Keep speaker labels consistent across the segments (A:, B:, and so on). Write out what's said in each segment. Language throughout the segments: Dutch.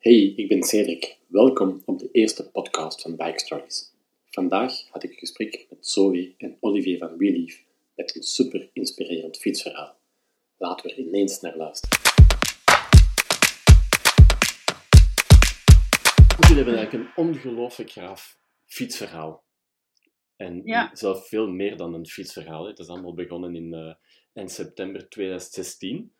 A: Hey, ik ben Cedric. Welkom op de eerste podcast van Bike Stories. Vandaag had ik een gesprek met Zoe en Olivier van Wheelief met een super inspirerend fietsverhaal. Laten we er ineens naar luisteren. Jullie hebben eigenlijk een ongelooflijk graaf fietsverhaal. En
B: Ja.
A: zelf veel meer dan een fietsverhaal. Het is allemaal begonnen in, eh, in september 2016.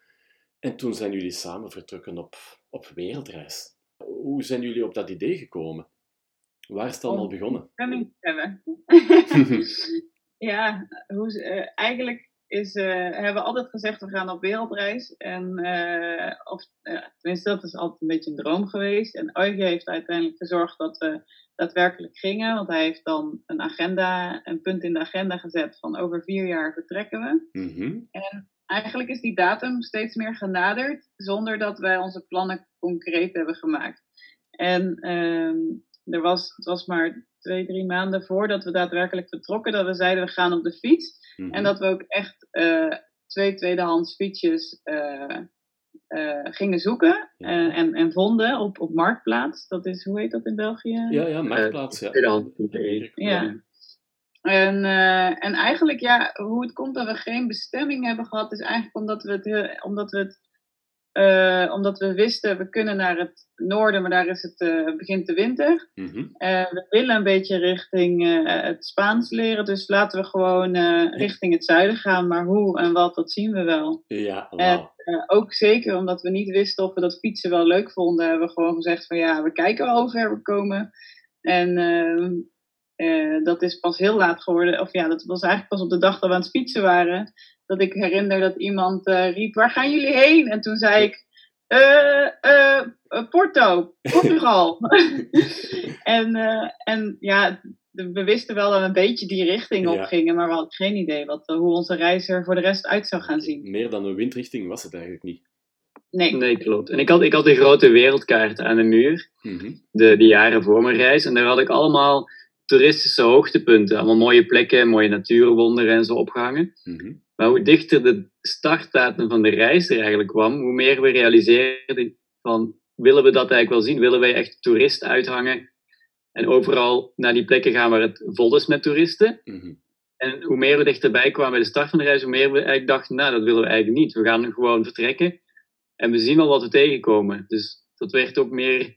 A: En toen zijn jullie samen vertrokken op, op wereldreis. Hoe zijn jullie op dat idee gekomen? Waar is het allemaal begonnen?
B: Stemming hebben. ja, hoe, eh, eigenlijk is, eh, hebben we altijd gezegd we gaan op wereldreis. En, eh, of, tenminste, dat is altijd een beetje een droom geweest. En Euge heeft uiteindelijk gezorgd dat we daadwerkelijk gingen. Want hij heeft dan een agenda, een punt in de agenda gezet van over vier jaar vertrekken we.
A: Mhm.
B: Eigenlijk is die datum steeds meer genaderd zonder dat wij onze plannen concreet hebben gemaakt. En ehm, er was, het was maar twee, drie maanden voordat we daadwerkelijk vertrokken dat we zeiden we gaan op de fiets.
A: Mhm.
B: En dat we ook echt eh, twee tweedehands fietsjes eh, eh, gingen zoeken
A: Ja.
B: en, en vonden op, op Marktplaats. Dat is, hoe heet dat in België?
A: Ja, ja, marktplaats. ja.
C: tweedehands.
B: Ja. En, eh, en eigenlijk, ja, hoe het komt dat we geen bestemming hebben gehad, is eigenlijk omdat we het, heel- omdat we het eh, omdat we wisten, we kunnen naar het noorden, maar daar is het, eh, begint de winter. Eh, we willen een beetje richting het Spaans leren, dus laten we gewoon richting het zuiden gaan. Maar hoe en wat, dat zien we wel.
A: Ja,
B: En ook zeker omdat we niet wisten of we dat fietsen wel leuk vonden, hebben we gewoon gezegd van ja, we kijken wel hoe ver we komen. En eh, dat is pas heel laat geworden, of ja, dat was eigenlijk pas op de dag dat we aan het fietsen waren, dat ik herinner dat iemand eh, riep, waar gaan jullie heen? En toen zei ik, eh, eh, eh, Porto, Portugal. en, eh, en ja, we wisten wel dat we een beetje die richting op
A: Ja.
B: gingen, maar we hadden geen idee wat, hoe onze reis er voor de rest uit zou gaan zien.
A: Meer dan een windrichting was het eigenlijk niet.
B: Nee.
C: Nee, klopt. En ik had, ik had een grote wereldkaart aan de muur,
A: Mhm.
C: de, de jaren voor mijn reis. En daar had ik allemaal toeristische hoogtepunten. Allemaal mooie plekken, mooie natuurwonderen en zo opgehangen.
A: Mhm.
C: Maar hoe dichter de startdatum van de reis er eigenlijk kwam, hoe meer we realiseerden van, willen we dat eigenlijk wel zien? Willen wij echt toerist uithangen en overal naar die plekken gaan waar het vol is met toeristen?
A: Mhm.
C: En hoe meer we dichterbij kwamen bij de start van de reis, hoe meer we eigenlijk dachten, nou, dat willen we eigenlijk niet. We gaan gewoon vertrekken en we zien wel wat we tegenkomen. Dus dat werd ook meer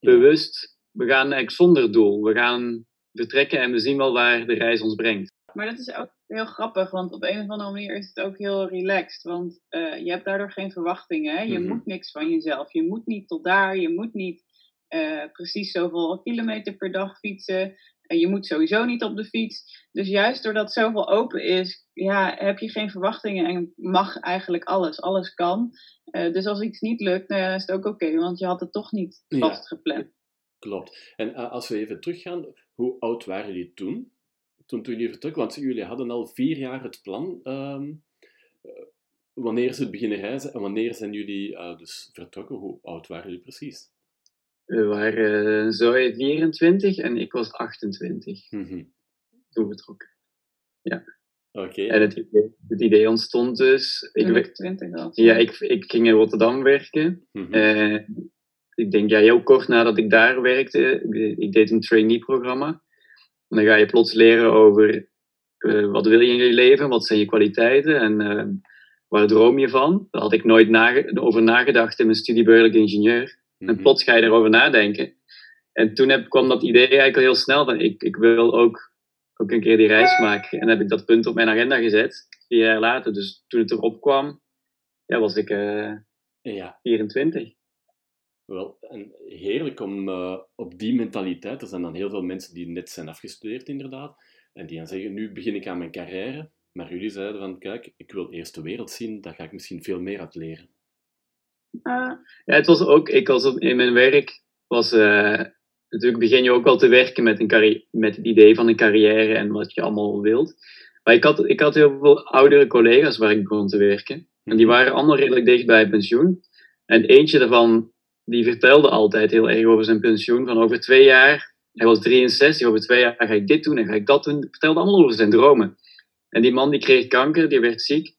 C: bewust. We gaan eigenlijk zonder doel. We gaan vertrekken en we zien wel waar de reis ons brengt.
B: Maar dat is ook heel grappig, want op een of andere manier is het ook heel relaxed. Want eh, je hebt daardoor geen verwachtingen. Hè? Je
A: Mhm.
B: moet niks van jezelf. Je moet niet tot daar. Je moet niet eh, precies zoveel kilometer per dag fietsen. En je moet sowieso niet op de fiets. Dus juist doordat zoveel open is, ja, heb je geen verwachtingen en mag eigenlijk alles. Alles kan. Eh, dus als iets niet lukt, nou ja, is het ook oké, want je had het toch niet
A: Ja.
B: vastgepland.
A: Klopt. En als we even teruggaan, hoe oud waren jullie toen? Toen, toen jullie vertrokken? Want jullie hadden al vier jaar het plan. ehm, eh, wanneer ze het beginnen reizen en wanneer zijn jullie eh, dus vertrokken? Hoe oud waren jullie precies?
C: We waren uh, zo 24 en ik was 28
A: Mhm.
C: toen vertrokken.
A: Oké.
C: En het idee, het idee ontstond dus. Ik,
B: Toen
C: we-
B: ik 20 was.
C: ja, ik, ik ging in Rotterdam werken.
A: Mhm.
C: Eh, ik denk, ja, heel kort nadat ik daar werkte, ik, deed een trainee-programma. En dan ga je plots leren over eh, wat wil je in je leven, wat zijn je kwaliteiten en eh, waar droom je van. Daar had ik nooit over nagedacht in mijn studie burgerlijk ingenieur. En
A: Mhm.
C: plots ga je erover nadenken. En toen heb, kwam dat idee eigenlijk al heel snel van, ik, ik wil ook, ook een keer die reis maken. En heb ik dat punt op mijn agenda gezet, vier jaar later. Dus toen het erop kwam, ja, was ik eh,
A: Ja,
C: 24.
A: Wel, en heerlijk om eh, op die mentaliteit. Er zijn dan heel veel mensen die net zijn afgestudeerd, inderdaad. En die dan zeggen: Nu begin ik aan mijn carrière. Maar jullie zeiden van: Kijk, ik wil eerst de wereld zien, daar ga ik misschien veel meer uit leren.
B: Ah,
C: Ja, het was ook, ik was in mijn werk, was, eh, natuurlijk begin je ook wel te werken met, een met het idee van een carrière en wat je allemaal wilt. Maar ik had, ik had heel veel oudere collega's waar ik begon te werken. En die waren allemaal redelijk dicht bij pensioen. En eentje daarvan, die vertelde altijd heel erg over zijn pensioen. Van over twee jaar, hij was 63, over twee jaar ga ik dit doen en ga ik dat doen. Hij vertelde allemaal over zijn dromen. En die man die kreeg kanker, die werd ziek.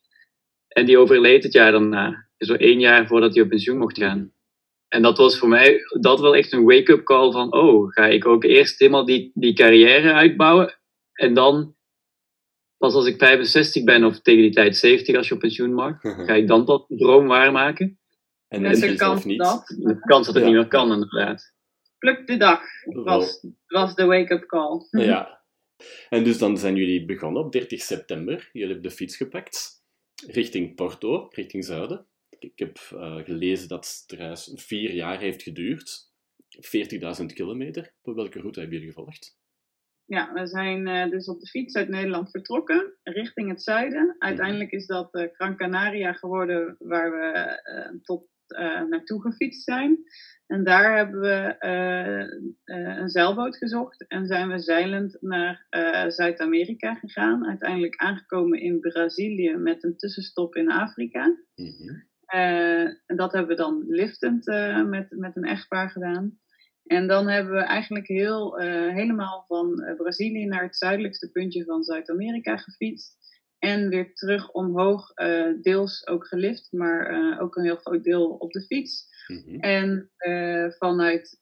C: En die overleed het jaar daarna. Zo één jaar voordat hij op pensioen mocht gaan. En dat was voor mij dat wel echt een wake-up call van, oh, ga ik ook eerst helemaal die, die carrière uitbouwen en dan pas als ik 65 ben of tegen die tijd 70 als je op pensioen mag, ga ik dan dat droom waarmaken.
A: En
B: de
A: zelf
B: kans
A: niet.
B: dat.
C: De kans dat het
A: Ja.
C: niet meer kan, inderdaad.
B: Pluk de dag was, was de wake-up call.
A: Ja. En dus dan zijn jullie begonnen op 30 september. Jullie hebben de fiets gepakt richting Porto, richting zuiden. Ik heb eh, gelezen dat het reis vier jaar heeft geduurd. 40.000 kilometer. Op welke route hebben jullie gevolgd?
B: Ja, we zijn eh, dus op de fiets uit Nederland vertrokken richting het zuiden. Uiteindelijk is dat eh, Gran Canaria geworden waar we tot naartoe gefietst zijn. En daar hebben we eh, eh, een zeilboot gezocht en zijn we zeilend naar eh, Zuid-Amerika gegaan. Uiteindelijk aangekomen in Brazilië met een tussenstop in Afrika.
A: Mhm.
B: Eh, en dat hebben we dan liftend eh, met, met een echtpaar gedaan. En dan hebben we eigenlijk heel, eh, helemaal van eh, Brazilië naar het zuidelijkste puntje van Zuid-Amerika gefietst. En weer terug omhoog, eh, deels ook gelift, maar eh, ook een heel groot deel op de fiets.
A: Mhm.
B: En eh, vanuit,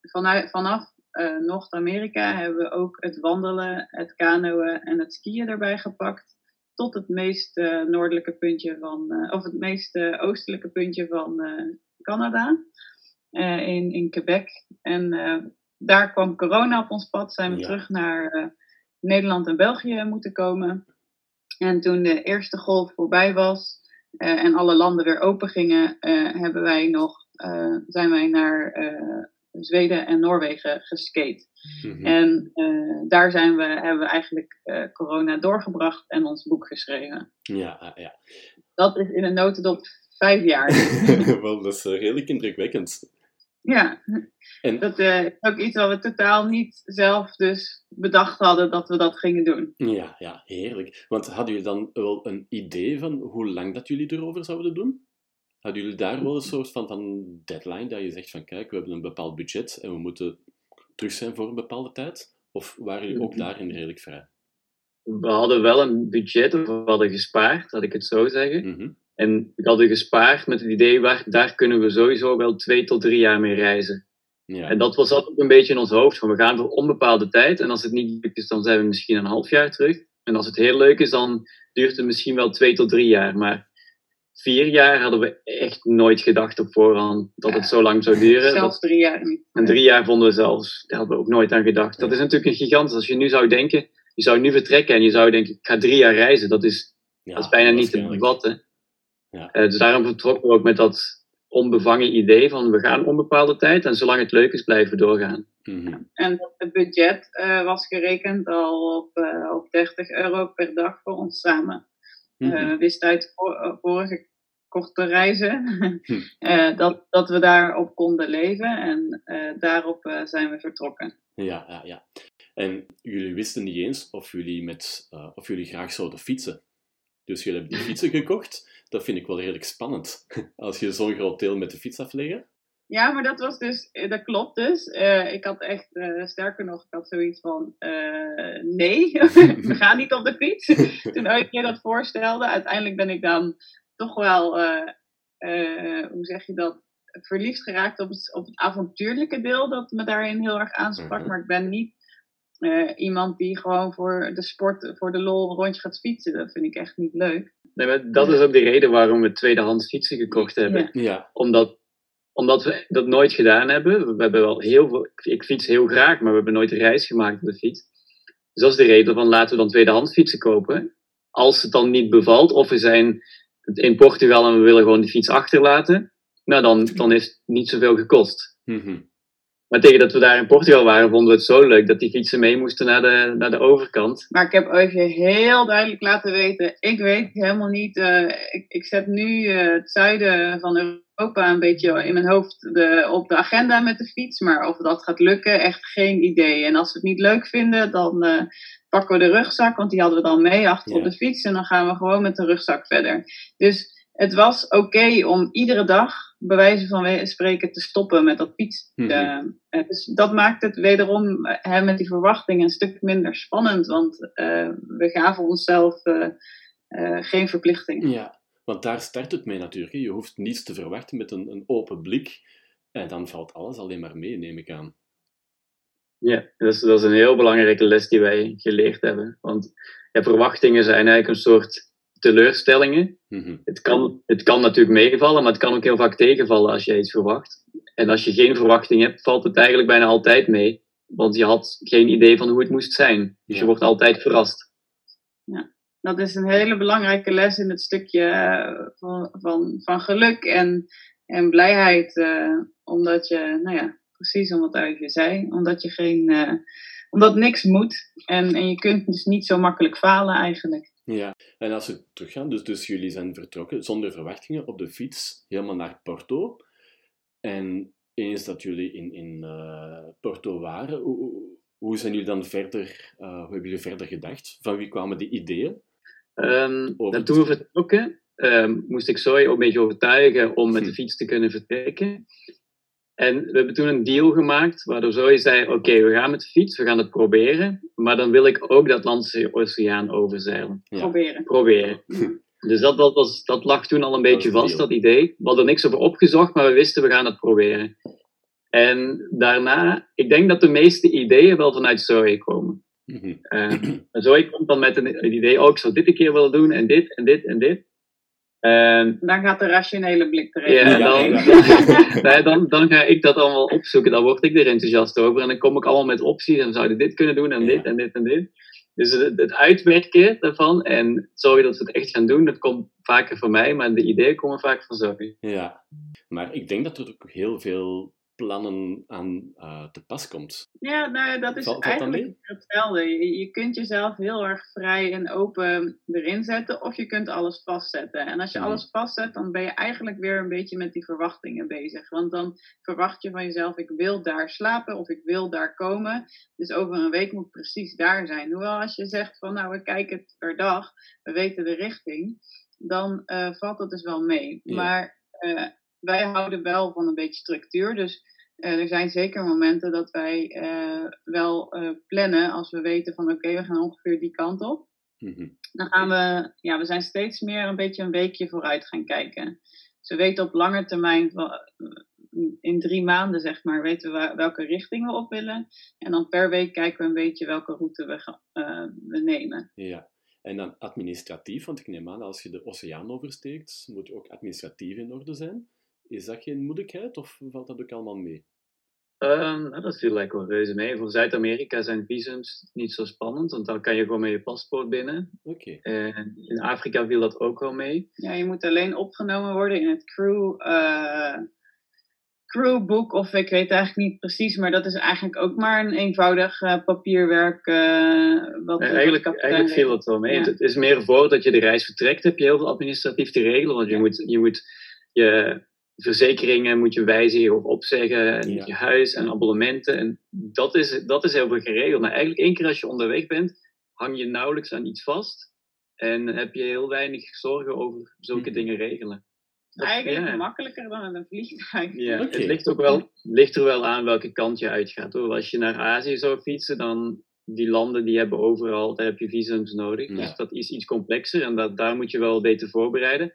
B: vanuit, vanaf Noord-Amerika hebben we ook het wandelen, het kanoën en het skiën erbij gepakt. Tot het meest noordelijke puntje van, of het meest oostelijke puntje van Canada, in, in Quebec. En daar kwam corona op ons pad, zijn we
A: Ja.
B: terug naar Nederland en België moeten komen. En toen de eerste golf voorbij was, eh, en alle landen weer open gingen, eh, hebben wij nog, eh, zijn wij naar Zweden en Noorwegen geskate.
A: Mhm.
B: En daar zijn we, hebben we eigenlijk corona doorgebracht en ons boek geschreven.
A: Ja, ah, ja.
B: Dat is in een notendop vijf jaar.
A: Wel, dat is redelijk indrukwekkend.
B: Ja,
A: En,
B: dat eh, is ook iets wat we totaal niet zelf dus bedacht hadden dat we dat gingen doen.
A: ja, ja, heerlijk. Want hadden jullie dan wel een idee van hoe lang dat jullie erover zouden doen? Hadden jullie daar wel een soort van, van deadline dat je zegt van kijk, we hebben een bepaald budget en we moeten terug zijn voor een bepaalde tijd? Of waren jullie ook daarin redelijk vrij?
C: We hadden wel een budget, of we hadden gespaard, laat ik het zo zeggen.
A: Mhm.
C: En we hadden gespaard met het idee, waar, daar kunnen we sowieso wel twee tot drie jaar mee reizen.
A: Ja.
C: En dat was altijd een beetje in ons hoofd, van we gaan voor onbepaalde tijd. En als het niet leuk is, dan zijn we misschien een half jaar terug. En als het heel leuk is, dan duurt het misschien wel twee tot drie jaar. Maar vier jaar hadden we echt nooit gedacht op voorhand dat het zo lang zou duren.
B: Zelfs drie jaar niet.
C: en drie jaar vonden we zelfs, daar hadden we ook nooit aan gedacht. Dat is natuurlijk een gigantisch. Als je nu zou denken, je zou nu vertrekken en je zou denken, ik ga drie jaar reizen. Dat is,
A: Ja,
C: dat is bijna niet te bevatten.
A: Ja.
C: Eh, dus daarom vertrokken we ook met dat onbevangen idee van we gaan onbepaalde tijd en zolang het leuk is blijven we doorgaan.
A: Mhm.
B: En het budget eh, was gerekend al op, eh, op 30 euro per dag voor ons samen. Eh, we wisten uit vorige korte reizen
A: Hm.
B: eh, dat, dat we daarop konden leven. En eh, daarop eh, zijn we vertrokken.
A: Ja, ja, ja. En jullie wisten niet eens of jullie, met, eh, of jullie graag zouden fietsen. Dus jullie hebben die fietsen gekocht. Dat vind ik wel redelijk spannend. Als je zo'n groot deel met de fiets afleggen.
B: Ja, maar dat was dus, eh, dat klopt dus. Eh, ik had echt, eh, sterker nog, ik had zoiets van, nee, we gaan niet op de fiets. Toen ooit je dat voorstelde, uiteindelijk ben ik dan toch wel, hoe zeg je dat, verliefd geraakt op het, op het avontuurlijke deel, dat me daarin heel erg aansprak.
A: Mhm.
B: Maar ik ben niet eh, iemand die gewoon voor de sport, voor de lol een rondje gaat fietsen. Dat vind ik echt niet leuk.
C: Nee, maar dat is ook de reden waarom we tweedehands fietsen gekocht hebben.
B: Ja.
A: Ja.
C: Omdat, omdat we dat nooit gedaan hebben. We hebben wel heel veel, ik fiets heel graag, maar we hebben nooit een reis gemaakt op de fiets. Dus dat is de reden van laten we dan tweedehands fietsen kopen. Als het dan niet bevalt, of we zijn in Portugal en we willen gewoon de fiets achterlaten, nou dan, dan heeft het niet zoveel gekost.
A: Mhm.
C: Maar tegen dat we daar in Portugal waren, vonden we het zo leuk dat die fietsen mee moesten naar de, naar de overkant.
B: Maar ik heb even heel duidelijk laten weten, ik weet helemaal niet, eh, ik, ik zet nu eh, het zuiden van Europa een beetje in mijn hoofd de, op de agenda met de fiets, maar of dat gaat lukken, echt geen idee. En als we het niet leuk vinden, dan eh, pakken we de rugzak, want die hadden we dan mee achter op
A: Ja.
B: de fiets en dan gaan we gewoon met de rugzak verder. Dus het was oké om iedere dag, bij wijze van spreken, te stoppen met dat fietsen.
A: Mhm.
B: Eh, eh, dus dat maakt het wederom eh, hè, met die verwachting een stuk minder spannend, want eh, we gaven onszelf geen verplichting.
A: Ja. Want daar start het mee natuurlijk. Je hoeft niets te verwachten met een, een open blik. En dan valt alles alleen maar mee, neem ik aan.
C: Ja, dat is, dat is een heel belangrijke les die wij geleerd hebben. Want ja, verwachtingen zijn eigenlijk een soort teleurstellingen.
A: Mhm.
C: Het kan, het kan natuurlijk meevallen, maar het kan ook heel vaak tegenvallen als je iets verwacht. En als je geen verwachting hebt, valt het eigenlijk bijna altijd mee. Want je had geen idee van hoe het moest zijn. Dus
A: Ja.
C: je wordt altijd verrast.
B: Dat is een hele belangrijke les in het stukje eh, van, van, van geluk en, en blijheid. eh, omdat je, nou ja, precies omdat je zei, omdat je geen, eh, omdat niks moet. En, en je kunt dus niet zo makkelijk falen eigenlijk.
A: Ja, en als we teruggaan, dus, dus jullie zijn vertrokken zonder verwachtingen op de fiets helemaal naar Porto. En eens dat jullie in, in eh, Porto waren, hoe, hoe- zijn jullie dan verder, eh, hoe hebben jullie verder gedacht? Van wie kwamen die ideeën?
C: Ehm,
A: Over
C: toen we vertrokken, ehm, moest ik Zoe ook een beetje overtuigen om met de fiets te kunnen vertrekken. En we hebben toen een deal gemaakt, waardoor Zoe zei, oké, we gaan met de fiets, we gaan het proberen. Maar dan wil ik ook de Atlantische Oceaan overzeilen.
A: Ja.
B: Proberen.
C: Proberen. Dus dat, dat, was, dat lag toen al een beetje vast,
A: deal.
C: dat idee. We hadden niks over opgezocht, maar we wisten, we gaan het proberen. En daarna, ik denk dat de meeste ideeën wel vanuit Zoe komen.
A: Mhm.
C: Uh, Zoe komt dan met een, een idee, oh, ik zou dit een keer willen doen, en dit, en dit, en dit. En
B: Dan gaat de rationele blik erin.
C: ja, dan, nee, dan, dan ga ik dat allemaal opzoeken, dan word ik er enthousiast over. En dan kom ik allemaal met opties, en zouden dit kunnen doen, en
A: Ja.
C: dit, en dit, en dit. Dus het, het uitwerken daarvan, en zorgen dat we het echt gaan doen, dat komt vaker van mij, maar de ideeën komen vaak van Zoe.
A: Ja, maar ik denk dat er ook heel veel plannen aan eh, te pas komt.
B: Ja, nou, dat is eigenlijk hetzelfde. Je, je kunt jezelf heel erg vrij en open erin zetten, of je kunt alles vastzetten. En als je
A: Mhm.
B: alles vastzet, dan ben je eigenlijk weer een beetje met die verwachtingen bezig. Want dan verwacht je van jezelf, ik wil daar slapen of ik wil daar komen. Dus over een week moet precies daar zijn. Hoewel als je zegt van, nou, we kijken het per dag, we weten de richting, dan eh, valt dat dus wel mee. Maar eh, wij houden wel van een beetje structuur. Dus eh, er zijn zeker momenten dat wij eh, wel eh, plannen als we weten van oké, we gaan ongeveer die kant op.
A: Mhm.
B: Dan gaan we, ja, we zijn steeds meer een beetje een weekje vooruit gaan kijken. Ze weten op lange termijn, in drie maanden zeg maar, weten we welke richting we op willen. En dan per week kijken we een beetje welke route we, we nemen.
A: Ja. En dan administratief, want ik neem aan, als je de oceaan oversteekt, moet je ook administratief in orde zijn. Is dat geen moeilijkheid of valt dat ook allemaal mee?
C: Ehm, dat viel eigenlijk wel reuze mee. Voor Zuid-Amerika zijn visums niet zo spannend, want dan kan je gewoon met je paspoort binnen.
A: Oké.
C: En in Afrika viel dat ook wel mee.
B: Ja, je moet alleen opgenomen worden in het crew, eh, crewbook, of ik weet eigenlijk niet precies, maar dat is eigenlijk ook maar een eenvoudig eh, papierwerk. eh, wat,
C: Eh,
B: wat
C: eigenlijk, eigenlijk viel dat wel mee.
B: Ja.
C: Het is meer voordat je de reis vertrekt, heb je heel veel administratief te regelen. Want je
B: Ja.
C: moet je, moet je verzekeringen moet je wijzigen of opzeggen. En
A: Ja.
C: je huis en abonnementen. En dat is, dat is heel veel geregeld. Maar eigenlijk één keer als je onderweg bent, hang je nauwelijks aan iets vast. En heb je heel weinig zorgen over zulke
A: Mhm.
C: dingen regelen. Dat-
B: Eigenlijk
C: ja.
B: makkelijker dan met een vliegtuig.
C: Ja, het ligt ook wel, ligt er wel aan welke kant je uitgaat. Hoor. Als je naar Azië zou fietsen, dan die landen die hebben overal, daar heb je visums nodig.
A: Ja.
C: Dus dat is iets complexer en dat, daar moet je wel beter voorbereiden.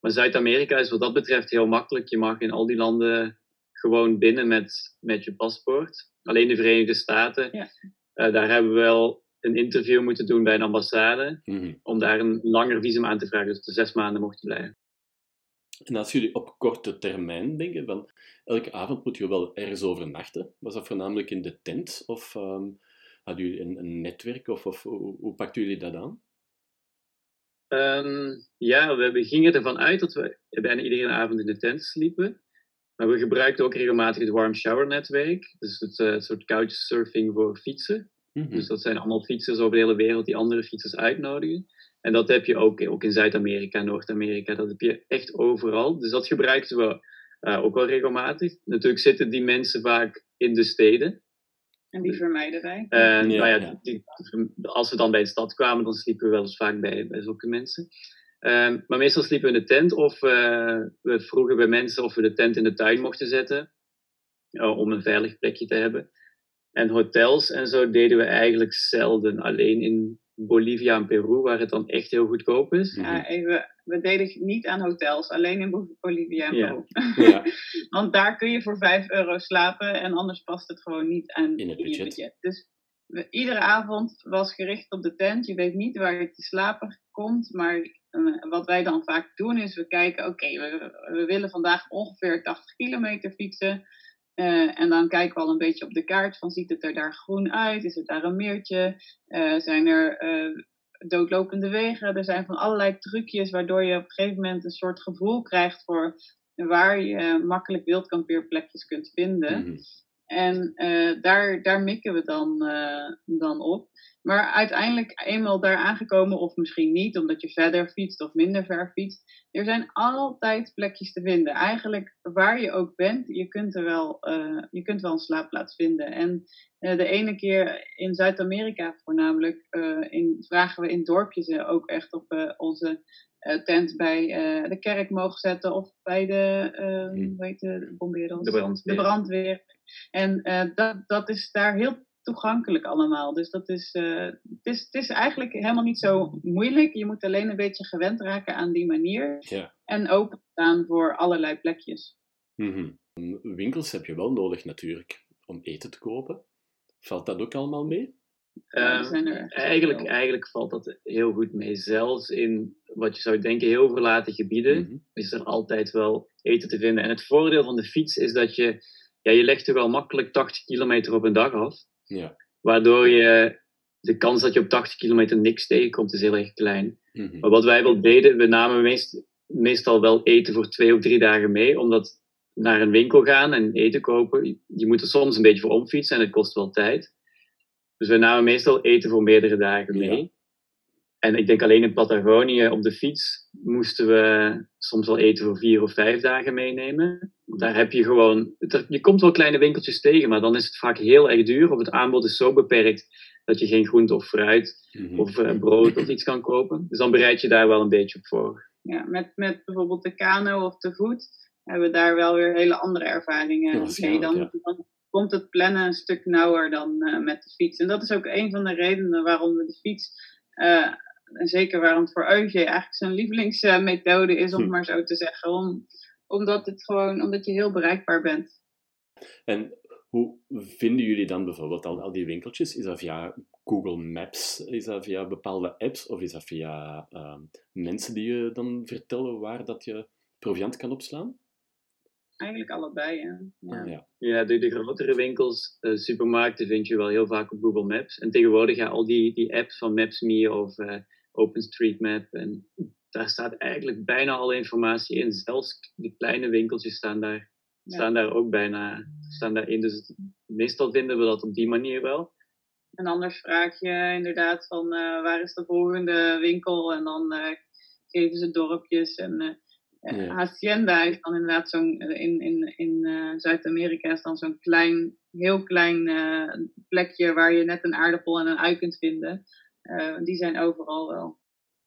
C: Maar Zuid-Amerika is wat dat betreft heel makkelijk. Je mag in al die landen gewoon binnen met, met je paspoort. Alleen de Verenigde Staten,
B: Ja.
C: eh, daar hebben we wel een interview moeten doen bij een ambassade.
A: Mhm.
C: Om daar een langer visum aan te vragen, dus de zes maanden mochten blijven.
A: En als jullie op korte termijn denken, van elke avond moet je wel ergens overnachten. Was dat voornamelijk in de tent? Of ehm, hadden jullie een, een netwerk? Of, of hoe, hoe pakten jullie dat aan?
C: Ehm, ja, we, gingen ervan uit dat we bijna iedere avond in de tent sliepen. Maar we gebruikten ook regelmatig het Warm Shower netwerk. Dus het, het soort couchsurfing voor fietsen.
A: Mhm.
C: Dus dat zijn allemaal fietsers over de hele wereld die andere fietsers uitnodigen. En dat heb je ook, ook in Zuid-Amerika, Noord-Amerika. Dat heb je echt overal. Dus dat gebruikten we eh, ook wel regelmatig. Natuurlijk zitten die mensen vaak in de steden.
B: En die vermijden wij.
C: En
A: Ja,
C: nou ja,
A: ja.
C: die- als we dan bij een stad kwamen, dan sliepen we wel eens vaak bij, bij zulke mensen. Ehm, maar meestal sliepen we in de tent of eh, we vroegen bij mensen of we de tent in de tuin mochten zetten. eh, om een veilig plekje te hebben. En hotels en zo deden we eigenlijk zelden. Alleen in Bolivia en Peru, waar het dan echt heel goedkoop is.
B: Ja, even, we deden niet aan hotels, alleen in Bolivia en. Peru.
A: Ja.
B: Want daar kun je voor 5 euro slapen en anders past het gewoon niet aan
A: In het
B: je
A: budget.
B: Dus we- iedere avond was gericht op de tent. Je weet niet waar je te slapen komt, maar eh, wat wij dan vaak doen is we kijken, oké, we, we willen vandaag ongeveer 80 kilometer fietsen. Eh, en dan kijken we al een beetje op de kaart van ziet het er daar groen uit? Is het daar een meertje? Eh, zijn er eh, doodlopende wegen? Er zijn van allerlei trucjes waardoor je op een gegeven moment een soort gevoel krijgt voor waar je makkelijk wildkampeerplekjes kunt vinden.
A: Mhm.
B: En eh, daar, daar mikken we dan, eh, dan op. Maar uiteindelijk eenmaal daar aangekomen, of misschien niet, omdat je verder fietst of minder ver fietst. Er zijn altijd plekjes te vinden. Eigenlijk waar je ook bent, je kunt er wel, eh, je kunt wel een slaapplaats vinden. En de ene keer in Zuid-Amerika voornamelijk in, vragen we in dorpjes ook echt op eh, onze tent bij de kerk mogen zetten. Of bij de, eh
A: Hmm.
B: hoe heet? De
C: brandweer.
B: De brandweer. En eh, dat, dat is daar heel toegankelijk allemaal. Dus dat is, eh, het is, het is eigenlijk helemaal niet zo moeilijk. Je moet alleen een beetje gewend raken aan die manier.
A: Ja.
B: En openstaan voor allerlei plekjes.
A: Mhm. Winkels heb je wel nodig natuurlijk om eten te kopen. Valt dat ook allemaal mee?
C: Eh,
B: zijn er
C: eigenlijk, eigenlijk valt dat heel goed mee. Zelfs in wat je zou denken heel verlaten gebieden
A: Mhm.
C: is er altijd wel eten te vinden. En het voordeel van de fiets is dat je, ja, je legt toch wel makkelijk 80 kilometer op een dag af.
A: Ja.
C: Waardoor je de kans dat je op 80 kilometer niks tegenkomt is heel erg klein.
A: Mhm.
C: Maar wat wij wel deden, we namen meest, meestal wel eten voor twee of drie dagen mee. Omdat naar een winkel gaan en eten kopen, je moet er soms een beetje voor omfietsen en het kost wel tijd. Dus we namen meestal eten voor meerdere dagen mee.
A: Ja.
C: En ik denk alleen in Patagonië op de fiets moesten we soms wel eten voor vier of vijf dagen meenemen. Daar heb je gewoon, je komt wel kleine winkeltjes tegen, maar dan is het vaak heel erg duur. Of het aanbod is zo beperkt dat je geen groente of fruit
A: Mhm.
C: of eh, brood of iets kan kopen. Dus dan bereid je daar wel een beetje op voor.
B: Ja, met, met bijvoorbeeld de kano of te voet hebben we daar wel weer hele andere ervaringen.
A: Ja,
B: mee.
A: waarschijnlijk,
B: dan,
A: ja.
B: dan komt het plannen een stuk nauwer dan eh, met de fiets. En dat is ook een van de redenen waarom we de fiets, eh, en zeker waarom het voor Eugé eigenlijk zijn lievelingsmethode is, om
A: Hm.
B: maar zo te zeggen. Om, omdat, het gewoon, omdat je heel bereikbaar bent.
A: En hoe vinden jullie dan bijvoorbeeld al, al die winkeltjes? Is dat via Google Maps? Is dat via bepaalde apps? Of is dat via ehm, mensen die je dan vertellen waar dat je proviant kan opslaan?
B: Eigenlijk allebei. Hè. Ja.
A: Ah, ja.
C: Ja, de, de grotere winkels, eh, supermarkten vind je wel heel vaak op Google Maps. En tegenwoordig ja, al die, die apps van Maps.me of eh, OpenStreetMap. En daar staat eigenlijk bijna alle informatie in. Zelfs die kleine winkeltjes staan daar,
B: Ja.
C: staan daar ook bijna staan daarin. Dus het- meestal vinden we dat op die manier wel.
B: En anders vraag je inderdaad van eh, waar is de volgende winkel? En dan eh, geven ze dorpjes. En eh,
A: Ja.
B: Hacienda is dan inderdaad zo'n, in, in, in eh, Zuid-Amerika is dan zo'n klein, heel klein eh, plekje waar je net een aardappel en een ui kunt vinden. Eh, die zijn overal wel.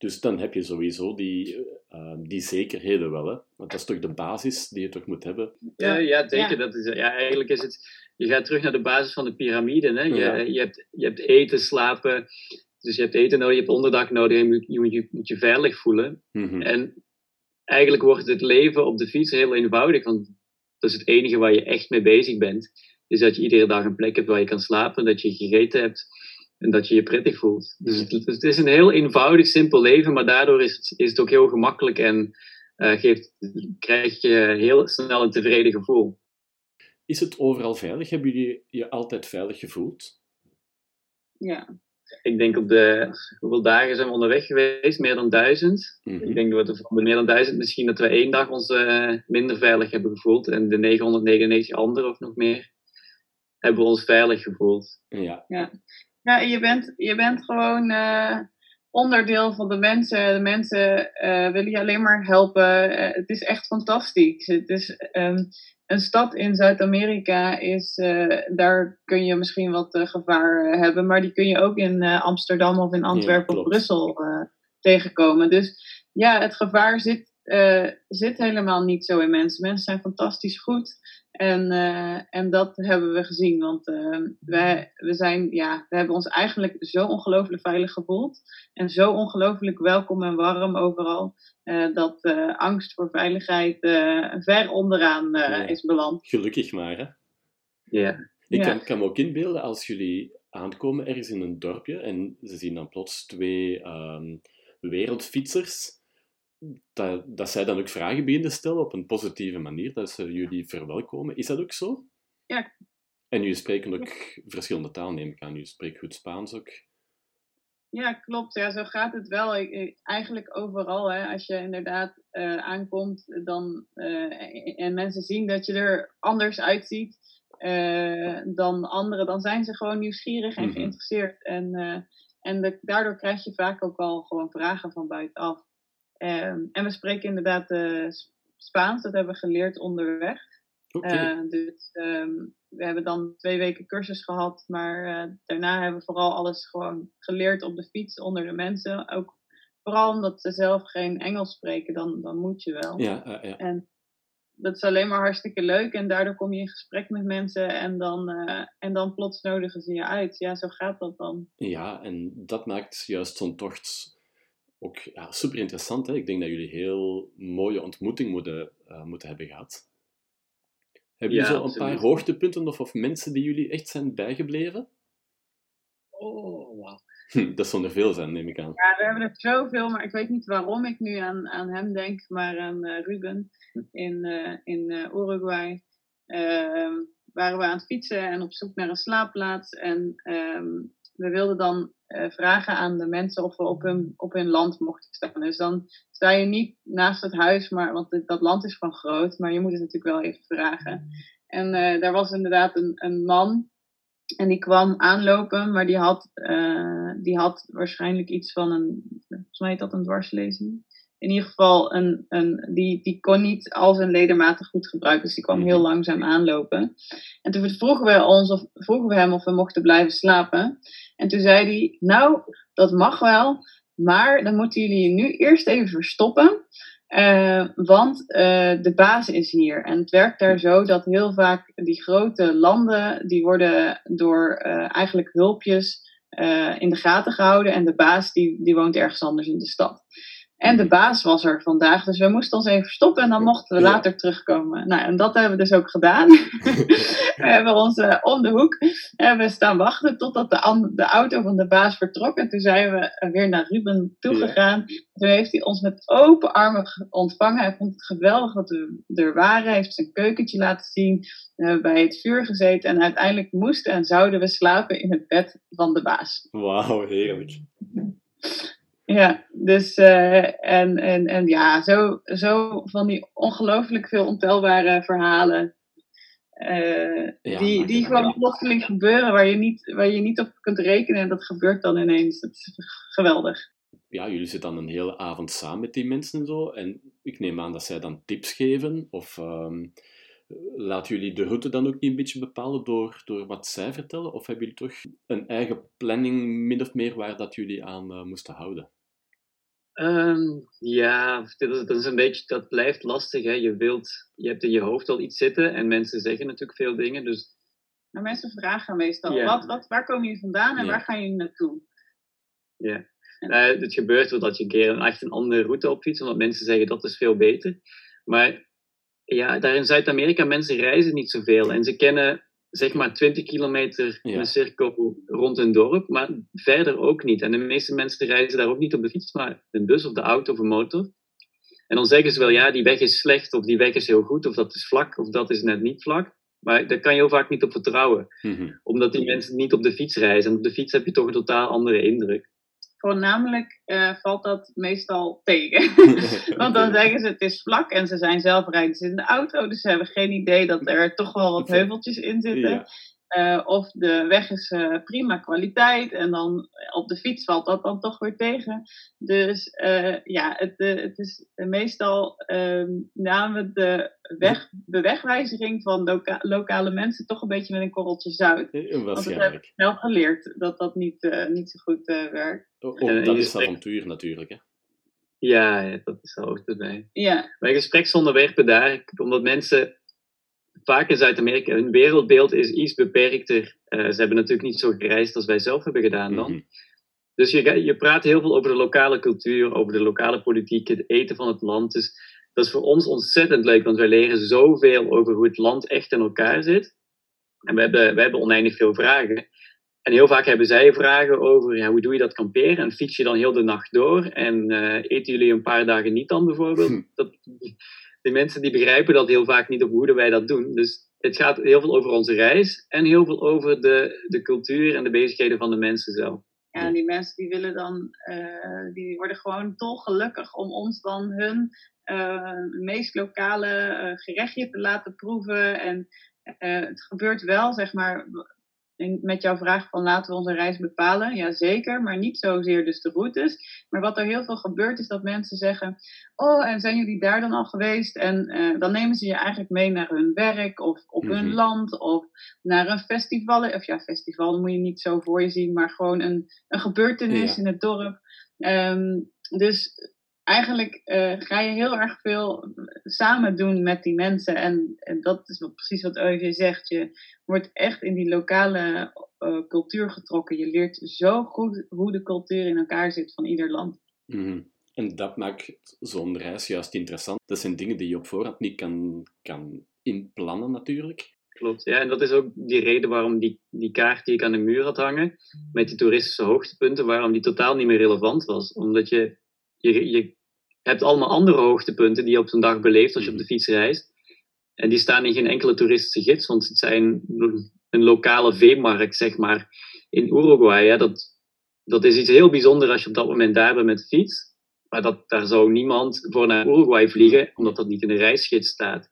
A: Dus dan heb je sowieso die, eh, eh, die zekerheden wel. Hè? Want dat is toch de basis die je toch moet hebben.
C: Ja, ja zeker.
B: Ja.
C: Dat is, ja, eigenlijk is het. Je gaat terug naar de basis van de piramide. Hè? Je,
A: Ja.
C: je, hebt, je hebt eten, slapen. Dus je hebt eten nodig, je hebt onderdak nodig en je moet je, moet je, moet je veilig voelen.
A: Mhm.
C: En eigenlijk wordt het leven op de fiets heel eenvoudig. Want dat is het enige waar je echt mee bezig bent. Is dat je iedere dag een plek hebt waar je kan slapen, dat je gegeten hebt en dat je je prettig voelt. Dus het, het is een heel eenvoudig, simpel leven, maar daardoor is het, is het ook heel gemakkelijk en eh, geeft, krijg je heel snel een tevreden gevoel.
A: Is het overal veilig? Hebben jullie je altijd veilig gevoeld?
B: Ja,
C: Ik denk op de, hoeveel dagen zijn we onderweg geweest? Meer dan duizend.
A: Mhm.
C: Ik denk dat we van de meer dan duizend misschien dat we één dag ons eh, minder veilig hebben gevoeld. En de 999 anderen of nog meer hebben we ons veilig gevoeld.
A: Ja.
B: ja en je bent, je bent gewoon eh, onderdeel van de mensen. De mensen eh, willen je alleen maar helpen. Eh, het is echt fantastisch. Het is, ehm, een stad in Zuid-Amerika is, daar kun je misschien wat gevaar hebben, maar die kun je ook in Amsterdam of in Antwerpen of. Brussel tegenkomen. Dus ja, het gevaar zit uh, zit helemaal niet zo in mensen. Mensen zijn fantastisch goed. En, uh, en dat hebben we gezien. Want uh, wij, we, zijn, ja, we hebben ons eigenlijk zo ongelooflijk veilig gevoeld. En zo ongelooflijk welkom en warm overal. dat angst voor veiligheid ver onderaan ja. is beland.
A: Gelukkig maar, hè?
C: Ja.
A: Ik kan, kan me ook inbeelden als jullie aankomen ergens in een dorpje en ze zien dan plots twee um, wereldfietsers dat, dat zij dan ook vragen beginnen stellen op een positieve manier, dat ze jullie verwelkomen. Is dat ook zo?
B: Ja.
A: En jullie spreken ook verschillende talen, neem ik aan. Jullie spreken goed Spaans ook.
B: Ja, klopt. Ja, zo gaat het wel. Ik, eigenlijk overal. Hè. Als je inderdaad uh, aankomt dan, uh, en mensen zien dat je er anders uitziet uh, dan anderen, dan zijn ze gewoon nieuwsgierig en mm -hmm. geïnteresseerd. En, en de, daardoor krijg je vaak ook al gewoon vragen van buitenaf. Um, en we spreken inderdaad uh, Spaans, dat hebben we geleerd onderweg.
A: Okay.
B: Uh, dus um, we hebben dan twee weken cursus gehad, maar uh, daarna hebben we vooral alles gewoon geleerd op de fiets onder de mensen. Ook vooral omdat ze zelf geen Engels spreken, dan, dan moet je wel.
A: Ja, ja.
B: En dat is alleen maar hartstikke leuk en daardoor kom je in gesprek met mensen en dan, en dan plots nodigen ze je uit. Ja, zo gaat dat dan.
A: Ja, en dat maakt juist zo'n tocht ook ja, super interessant. Hè? Ik denk dat jullie heel mooie ontmoeting moeten, uh, moeten hebben gehad. Hebben jullie
C: Ja,
A: zo een
C: absoluut.
A: paar hoogtepunten of, of mensen die jullie echt zijn bijgebleven?
C: Oh, wauw.
A: Hm, dat zullen er veel zijn, neem ik aan.
B: Ja, we hebben er zoveel, maar ik weet niet waarom ik nu aan, aan hem denk, maar aan eh, Ruben in, eh, in eh, Uruguay. Ehm, waren we aan het fietsen en op zoek naar een slaapplaats. En we wilden dan eh, vragen aan de mensen of we op hun, op hun land mochten staan. Dus dan sta je niet naast het huis, maar, want dat land is gewoon groot, maar je moet het natuurlijk wel even vragen. En eh, daar was inderdaad een, een man en die kwam aanlopen, maar die had, eh, die had waarschijnlijk iets van een, volgens mij heet dat een dwarslezing. In ieder geval, een, een, die, die kon niet al zijn ledematen goed gebruiken, dus die kwam heel langzaam aanlopen. En toen vroegen we, ons of, vroegen we hem of we mochten blijven slapen. En toen zei hij, nou, dat mag wel, maar dan moeten jullie je nu eerst even verstoppen. eh, want eh, de baas is hier. En het werkt daar zo dat heel vaak die grote landen, die worden door eh, eigenlijk hulpjes in de gaten gehouden. En de baas die, die woont ergens anders in de stad. En de baas was er vandaag, dus we moesten ons even stoppen en dan mochten we
A: Ja.
B: later terugkomen. Nou, en dat hebben we dus ook gedaan. we hebben ons eh, om de hoek hebben we staan wachten totdat de, de auto van de baas vertrok. En toen zijn we eh, weer naar Ruben toegegaan. Toen heeft hij ons met open armen ge- ontvangen. Hij vond het geweldig dat we er waren. Hij heeft zijn keukentje laten zien. We hebben bij het vuur gezeten. En uiteindelijk moesten en zouden we slapen in het bed van de baas.
A: Wauw, heerlijk.
B: Ja, dus eh, en, en, en ja, zo, zo van die ongelooflijk veel ontelbare verhalen. eh,
A: Ja,
B: die, die gewoon plotseling gebeuren waar je, niet, waar je niet op kunt rekenen. En dat gebeurt dan ineens. Dat is geweldig.
A: Ja, jullie zitten dan een hele avond samen met die mensen en zo. En ik neem aan dat zij dan tips geven. Of ehm laten jullie de route dan ook niet een beetje bepalen door, door wat zij vertellen? Of hebben jullie toch een eigen planning, min of meer, waar dat jullie aan eh, moesten houden?
C: Ehm, ja, dit is, dat is een beetje, dat blijft lastig. Hè. Je, wilt, je hebt in je hoofd al iets zitten en mensen zeggen natuurlijk veel dingen. Dus
B: Maar mensen vragen meestal,
C: Ja.
B: wat, wat, waar komen jullie vandaan en
A: Ja.
B: waar gaan jullie naartoe?
C: ja, Eh, het gebeurt wel dat je een keer een, echt een andere route opfietst, omdat mensen zeggen dat is veel beter. Maar ja, daar in Zuid-Amerika, mensen reizen niet zoveel en ze kennen zeg maar 20 kilometer in een cirkel rond een dorp, maar verder ook niet. En de meeste mensen reizen daar ook niet op de fiets, maar een bus of de auto of een motor. En dan zeggen ze wel, ja, die weg is slecht, of die weg is heel goed, of dat is vlak, of dat is net niet vlak. Maar daar kan je heel vaak niet op vertrouwen,
A: Mhm.
C: omdat die mensen niet op de fiets reizen. En op de fiets heb je toch een totaal andere indruk.
B: Voornamelijk eh, valt dat meestal tegen. Want dan zeggen ze het is vlak en ze zijn zelf rijden ze in de auto. Dus ze hebben geen idee dat er toch wel wat heuveltjes in zitten.
A: Ja.
B: Eh, of de weg is eh, prima kwaliteit en dan op de fiets valt dat dan toch weer tegen. Dus eh, ja, het, het is meestal uh, namen de, weg, de wegwijzering van loka lokale mensen toch een beetje met een korreltje zout. Want dat heb ik wel geleerd dat dat niet, eh, niet zo goed eh, werkt.
C: En
A: dat is avontuur natuurlijk. Hè?
C: Ja, ja, dat is ook erbij.
B: Ja,
C: Mijn gespreksonderwerpen daar, omdat mensen vaak in Zuid-Amerika, hun wereldbeeld is iets beperkter. Eh, ze hebben natuurlijk niet zo gereisd als wij zelf hebben gedaan dan.
A: Mhm.
C: Dus je, je praat heel veel over de lokale cultuur, over de lokale politiek, het eten van het land. Dus dat is voor ons ontzettend leuk, want wij leren zoveel over hoe het land echt in elkaar zit. En we hebben, we hebben oneindig veel vragen. En heel vaak hebben zij vragen over ja, hoe doe je dat kamperen? En fiets je dan heel de nacht door? En eh, eten jullie een paar dagen niet dan bijvoorbeeld?
A: Hm.
C: Dat, die mensen die begrijpen dat heel vaak niet op hoe wij dat doen. Dus het gaat heel veel over onze reis en heel veel over de, de cultuur en de bezigheden van de mensen zelf.
B: ja die mensen die willen dan, eh, die worden gewoon dolgelukkig om ons dan hun eh, meest lokale eh, gerechtje te laten proeven. En het gebeurt wel, zeg maar, in- met jouw vraag van laten we onze reis bepalen. Ja, zeker, maar niet zozeer dus de routes. Maar wat er heel veel gebeurt is dat mensen zeggen, oh, en zijn jullie daar dan al geweest? En eh, dan nemen ze je eigenlijk mee naar hun werk of op hun
A: Mhm.
B: land of naar een festival. Of ja, festival moet je niet zo voor je zien, maar gewoon een, een gebeurtenis
A: Ja.
B: in het dorp. Ehm, dus eigenlijk eh, ga je heel erg veel samen doen met die mensen. En, en dat is wat, precies wat Eugé zegt. Je wordt echt in die lokale eh, cultuur getrokken. Je leert zo goed hoe de cultuur in elkaar zit van ieder land.
A: Mhm. En dat maakt zo'n reis juist interessant. Dat zijn dingen die je op voorhand niet kan, kan inplannen, natuurlijk.
C: Klopt, ja, en dat is ook die reden waarom die, die kaart die ik aan de muur had hangen, met die toeristische hoogtepunten, waarom die totaal niet meer relevant was. Omdat je, je, je hebt allemaal andere hoogtepunten die je op zo'n dag beleeft als je op de fiets reist. En die staan in geen enkele toeristische gids, want het zijn een lokale veemarkt, zeg maar, in Uruguay. Dat, dat is iets heel bijzonders als je op dat moment daar bent met de fiets. Maar dat, daar zou niemand voor naar Uruguay vliegen, omdat dat niet in de reisgids staat.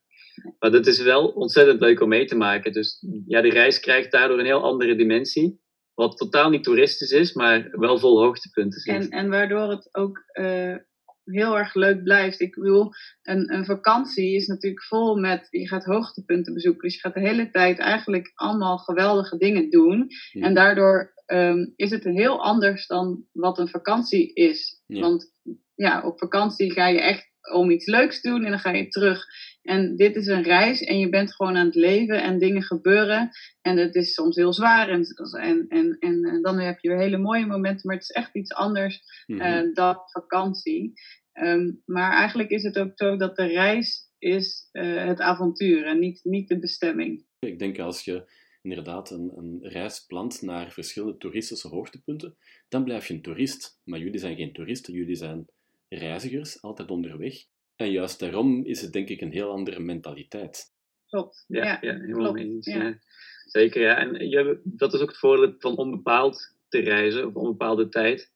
C: Maar dat is wel ontzettend leuk om mee te maken. Dus ja, de reis krijgt daardoor een heel andere dimensie. Wat totaal niet toeristisch is, maar wel vol hoogtepunten zit.
B: En, en waardoor het ook eh, heel erg leuk blijft. Ik bedoel, een, een vakantie is natuurlijk vol met, je gaat hoogtepunten bezoeken. Dus je gaat de hele tijd eigenlijk allemaal geweldige dingen doen.
A: Ja.
B: En daardoor ehm, is het heel anders dan wat een vakantie is.
A: Ja.
B: Want ja, op vakantie ga je echt om iets leuks doen en dan ga je terug. En dit is een reis en je bent gewoon aan het leven en dingen gebeuren. En het is soms heel zwaar en, en, en, en eh, dan heb je weer hele mooie momenten. Maar het is echt iets anders
A: Mhm.
B: eh, dan vakantie. Ehm, maar eigenlijk is het ook zo dat de reis is eh, het avontuur en niet, niet de bestemming.
A: Ik denk als je inderdaad een, een reis plant naar verschillende toeristische hoogtepunten, dan blijf je een toerist. Maar jullie zijn geen toeristen, jullie zijn reizigers, altijd onderweg. En juist daarom is het denk ik een heel andere mentaliteit.
B: Klopt.
C: Ja, ja,
B: ja,
C: helemaal
B: klopt,
C: mee eens.
B: ja.
C: Ja. Zeker, ja. En je, dat is ook het voordeel van onbepaald te reizen, of onbepaalde tijd.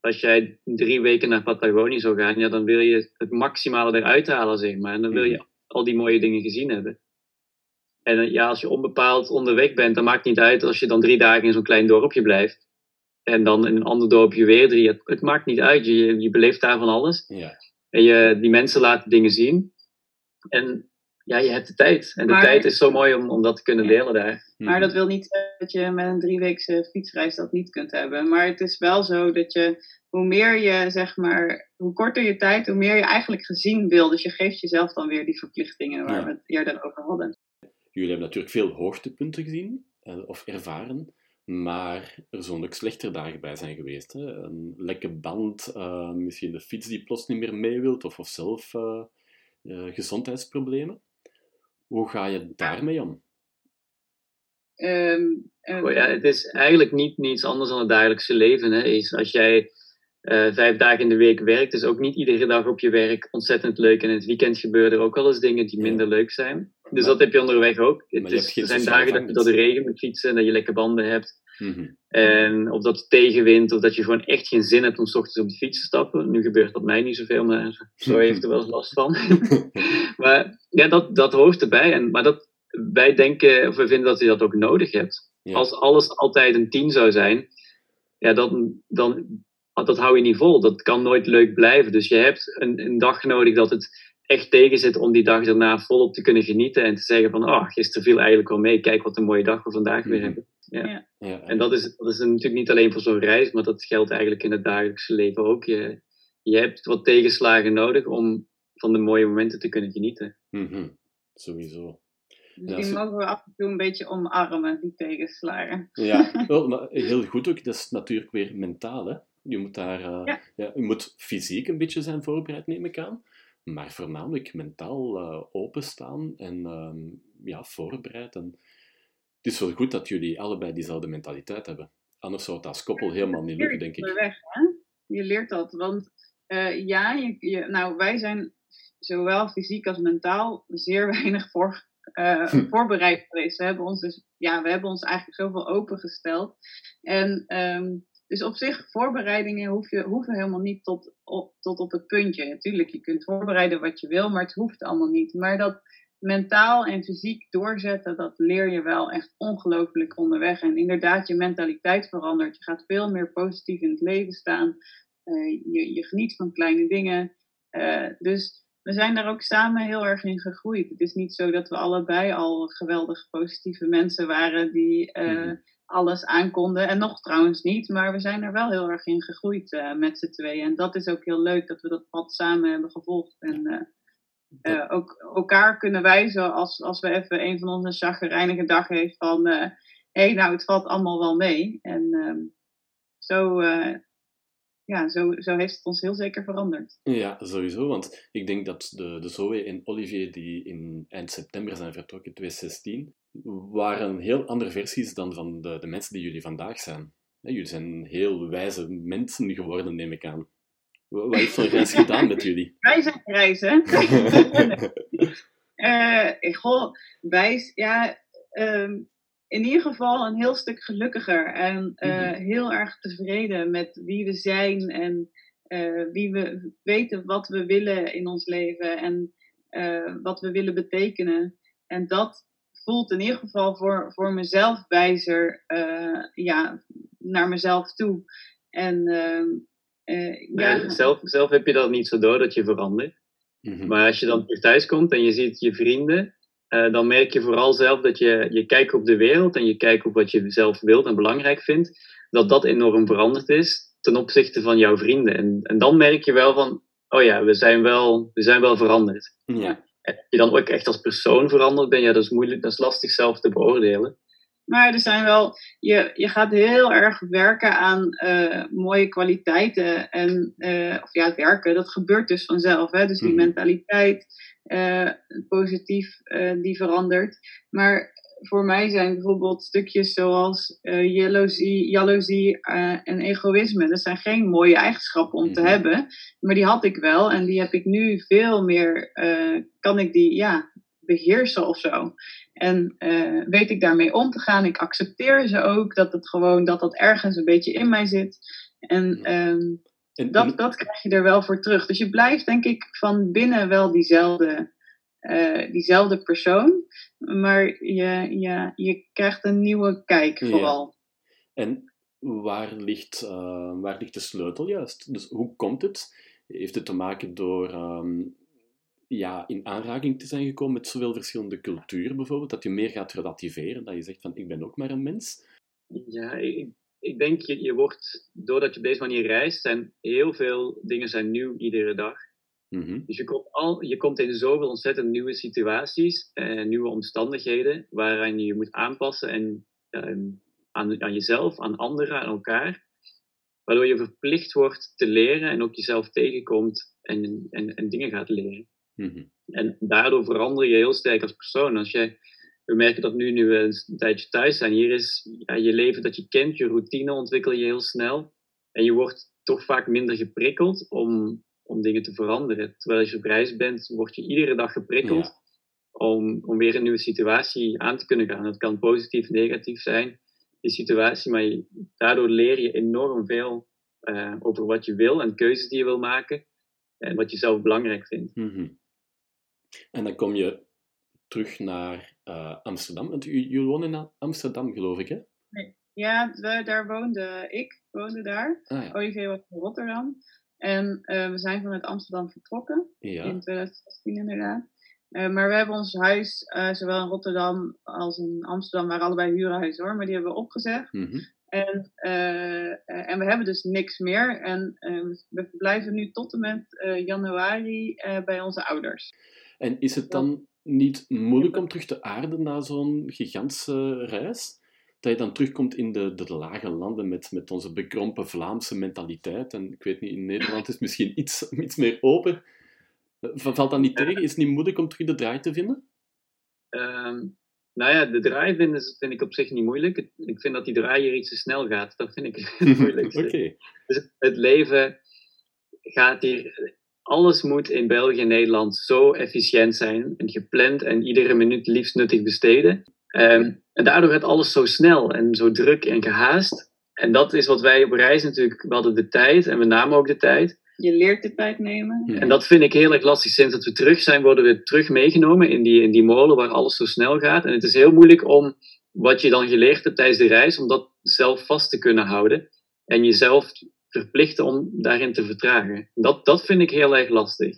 C: Als jij drie weken naar Patagonië zou gaan, ja, dan wil je het maximale eruit halen, zeg maar. En dan wil je al die mooie dingen gezien hebben. En eh, ja, als je onbepaald onderweg bent, dan maakt het niet uit als je dan drie dagen in zo'n klein dorpje blijft. En dan in een ander dorpje weer drie. Het, het maakt niet uit. Je, je beleeft daar van alles.
A: Ja.
C: En je, die mensen laten dingen zien. En ja, je hebt de tijd. En de
B: Maar-
C: tijd is zo mooi om, om dat te kunnen
B: Ja.
C: delen daar.
B: Maar
A: Mhm.
B: dat wil niet zeggen dat je met een drieweekse fietsreis dat niet kunt hebben. Maar het is wel zo dat je, hoe meer je, zeg maar, hoe korter je tijd, hoe meer je eigenlijk gezien wil. Dus je geeft jezelf dan weer die verplichtingen waar
A: Ja.
B: we het eerder over hadden.
A: Jullie hebben natuurlijk veel hoogtepunten gezien, eh, of ervaren, maar er zullen ook slechter dagen bij zijn geweest. Hè? Een lekke band, eh, misschien de fiets die plots niet meer mee wilt, of, of zelf eh, eh, gezondheidsproblemen. Hoe ga je daarmee om?
B: Ehm,
C: Oh ja, het is eigenlijk niet niets anders dan het dagelijkse leven. Hè. Is als jij eh, vijf dagen in de week werkt, is ook niet iedere dag op je werk ontzettend leuk. En in het weekend gebeuren er ook wel eens dingen die
A: Ja.
C: minder leuk zijn. Dus dat heb je onderweg ook.
A: je
C: Het is, er zijn dagen dat,
A: vangnet.
C: dat de regen moet fietsen en dat je lekke banden hebt.
A: Mhm.
C: En of dat het tegenwind, of dat je gewoon echt geen zin hebt om 's ochtends op de fiets te stappen. Nu gebeurt dat mij niet zoveel, maar zo heeft er wel eens last van. maar ja, dat, dat hoort erbij. En, maar dat, wij denken, of we vinden dat je dat ook nodig hebt.
A: Ja.
C: Als alles altijd een 10 zou zijn, ja, dan, dan dat hou je niet vol. Dat kan nooit leuk blijven. Dus je hebt een, een dag nodig dat het echt tegen zit om die dag daarna volop te kunnen genieten en te zeggen van, oh, gisteren viel eigenlijk wel mee, kijk wat een mooie dag we vandaag weer
A: Mhm.
C: hebben.
A: Ja,
C: En dat is, dat is natuurlijk niet alleen voor zo'n reis, maar dat geldt eigenlijk in het dagelijkse leven ook. Je, je hebt wat tegenslagen nodig om van de mooie momenten te kunnen genieten.
A: Mhm. Sowieso.
B: Dus
A: Ja,
B: mogen we af en toe een beetje omarmen, die tegenslagen.
A: Ja, wel, maar heel goed ook. Dat is natuurlijk weer mentaal, hè. Je moet daar... eh,
B: Ja.
A: ja, je moet fysiek een beetje zijn voorbereid, neem ik aan. Maar voornamelijk mentaal eh, openstaan en ehm, ja, voorbereid. En het is wel goed dat jullie allebei diezelfde mentaliteit hebben. Anders zou het als koppel helemaal niet lukken, denk ik.
B: Weg, hè? Je leert dat, want eh, ja, je, je- nou, wij zijn zowel fysiek als mentaal zeer weinig voor, eh,
A: Hm.
B: voorbereid geweest. We hebben ons dus, ja, we hebben ons eigenlijk zoveel opengesteld. En ehm, dus op zich, voorbereidingen hoef je, hoeven helemaal niet tot op, tot op het puntje. Natuurlijk, je kunt voorbereiden wat je wil, maar het hoeft allemaal niet. Maar dat mentaal en fysiek doorzetten, dat leer je wel echt ongelooflijk onderweg. En inderdaad, je mentaliteit verandert. Je gaat veel meer positief in het leven staan. Eh, je, je geniet van kleine dingen. Eh, dus we zijn daar ook samen heel erg in gegroeid. Het is niet zo dat we allebei al geweldig positieve mensen waren die eh,
A: Mhm.
B: Alles aankonden. En nog trouwens niet, maar we zijn er wel heel erg in gegroeid eh, met z'n tweeën. En dat is ook heel leuk dat we dat pad samen hebben gevolgd. En eh, eh, ook elkaar kunnen wijzen als, als we even een van ons een chagrijnige dag heeft van... hé, hey, nou, het valt allemaal wel mee. En ehm, zo, ja, zo, zo heeft het ons heel zeker veranderd.
A: Ja, sowieso. Want ik denk dat de, de Zoe en Olivier, die in eind september zijn vertrokken, 2016, waren heel andere versies dan van de, de mensen die jullie vandaag zijn. Jullie zijn heel wijze mensen geworden, neem ik aan. Wa- Wat heeft zo'n reis gedaan met jullie?
B: Wij zijn reizen. Eh, goh, wij, ja, ehm, in ieder geval een heel stuk gelukkiger en eh,
A: Mhm.
B: heel erg tevreden met wie we zijn en eh, wie we weten wat we willen in ons leven en eh, wat we willen betekenen. En dat voelt in ieder geval voor, voor mezelf wijzer eh, ja, naar mezelf toe. En ehm, eh, ja,
C: zelf, zelf heb je dat niet zo door dat je verandert.
A: Mhm.
C: Maar als je dan terug thuis komt en je ziet je vrienden, eh, dan merk je vooral zelf dat je, je kijkt op de wereld en je kijkt op wat je zelf wilt en belangrijk vindt, dat dat enorm veranderd is ten opzichte van jouw vrienden. En, en dan merk je wel van, oh ja, we zijn wel, we zijn wel veranderd.
A: Ja.
C: En of je dan ook echt als persoon veranderd bent, ja, dat is moeilijk, dat is lastig zelf te beoordelen.
B: Maar er zijn wel, je, je gaat heel erg werken aan eh, mooie kwaliteiten. En, eh, of ja, werken, dat gebeurt dus vanzelf. Hè? Dus die
A: Mhm.
B: mentaliteit, eh, positief, eh, die verandert. Maar voor mij zijn bijvoorbeeld stukjes zoals eh, jaloezie, jaloezie en egoïsme. Dat zijn geen mooie eigenschappen om te
A: Mhm.
B: hebben. Maar die had ik wel. En die heb ik nu veel meer, kan ik die, ja, beheersen of zo. En weet ik daarmee om te gaan. Ik accepteer ze ook, dat het gewoon, dat dat ergens een beetje in mij zit. En ehm,
A: En,
B: dat,
A: en-
B: dat krijg je er wel voor terug. Dus je blijft denk ik van binnen wel diezelfde, eh, diezelfde persoon. Maar je, je, je krijgt een nieuwe kijk
A: Ja.
B: vooral.
A: en waar, ligt, eh, waar ligt de sleutel juist? Dus hoe komt het? Heeft het te maken door ehm, ja, in aanraking te zijn gekomen met zoveel verschillende culturen bijvoorbeeld? Dat je meer gaat relativeren, dat je zegt van ik ben ook maar een mens?
C: Ja, ik, ik denk, je, je wordt, doordat je op deze manier reist, zijn heel veel dingen zijn nieuw iedere dag.
A: Mhm.
C: Dus je komt, al, je komt in zoveel ontzettend nieuwe situaties en nieuwe omstandigheden waaraan je je moet aanpassen en ehm, aan, aan jezelf, aan anderen, aan elkaar. Waardoor je verplicht wordt te leren en ook jezelf tegenkomt en, en, en dingen gaat leren.
A: Mhm.
C: En daardoor verander je heel sterk als persoon. Als jij, we merken dat nu, nu we een tijdje thuis zijn. Hier is ja, je leven dat je kent, je routine ontwikkel je heel snel. En je wordt toch vaak minder geprikkeld om, om dingen te veranderen. Terwijl als je op reis bent, word je iedere dag geprikkeld om, om weer een nieuwe situatie aan te kunnen gaan. Dat kan positief, negatief zijn, die situatie. Maar je- daardoor leer je enorm veel eh, over wat je wil en keuzes die je wil maken. En wat je zelf belangrijk vindt.
A: Mhm. En dan kom je terug naar eh, Amsterdam. Want jullie wonen in Amsterdam, geloof ik, hè?
B: Ja, we, daar woonde ik, woonde daar.
A: Ah ja.
B: Was in Rotterdam. En eh, we zijn vanuit Amsterdam vertrokken.
A: ja.
B: in 2016 inderdaad. Eh, maar we hebben ons huis, zowel in Rotterdam als in Amsterdam, waren allebei huurhuizen hoor, maar die hebben we opgezegd.
A: Mhm.
B: En, en we hebben dus niks meer. En we blijven nu tot en met januari bij onze ouders.
A: En is het dan niet moeilijk om terug te aarden na zo'n gigantische reis? Dat je dan terugkomt in de, de, lage landen met, met onze bekrompen Vlaamse mentaliteit. En ik weet niet, in Nederland is het misschien iets, iets meer open. Valt dat niet tegen? Is het niet moeilijk om terug de draai te vinden?
C: Um, nou ja, de draai vinden vind ik op zich niet moeilijk. Ik vind dat die draai hier iets te snel gaat. Dat vind ik het moeilijkste.
A: okay.
C: dus het leven gaat hier alles moet in België en Nederland zo efficiënt zijn en gepland en iedere minuut liefst nuttig besteden. Ehm, en daardoor gaat alles zo snel en zo druk en gehaast. En dat is wat wij op reis natuurlijk, we hadden de tijd en we namen ook de tijd.
B: Je leert de tijd nemen.
C: En dat vind ik heel erg lastig. Sinds dat we terug zijn, worden we terug meegenomen in die, in die molen waar alles zo snel gaat. En het is heel moeilijk om wat je dan geleerd hebt tijdens de reis, om dat zelf vast te kunnen houden. En jezelf verplichten om daarin te vertragen. Dat, dat vind ik heel erg lastig.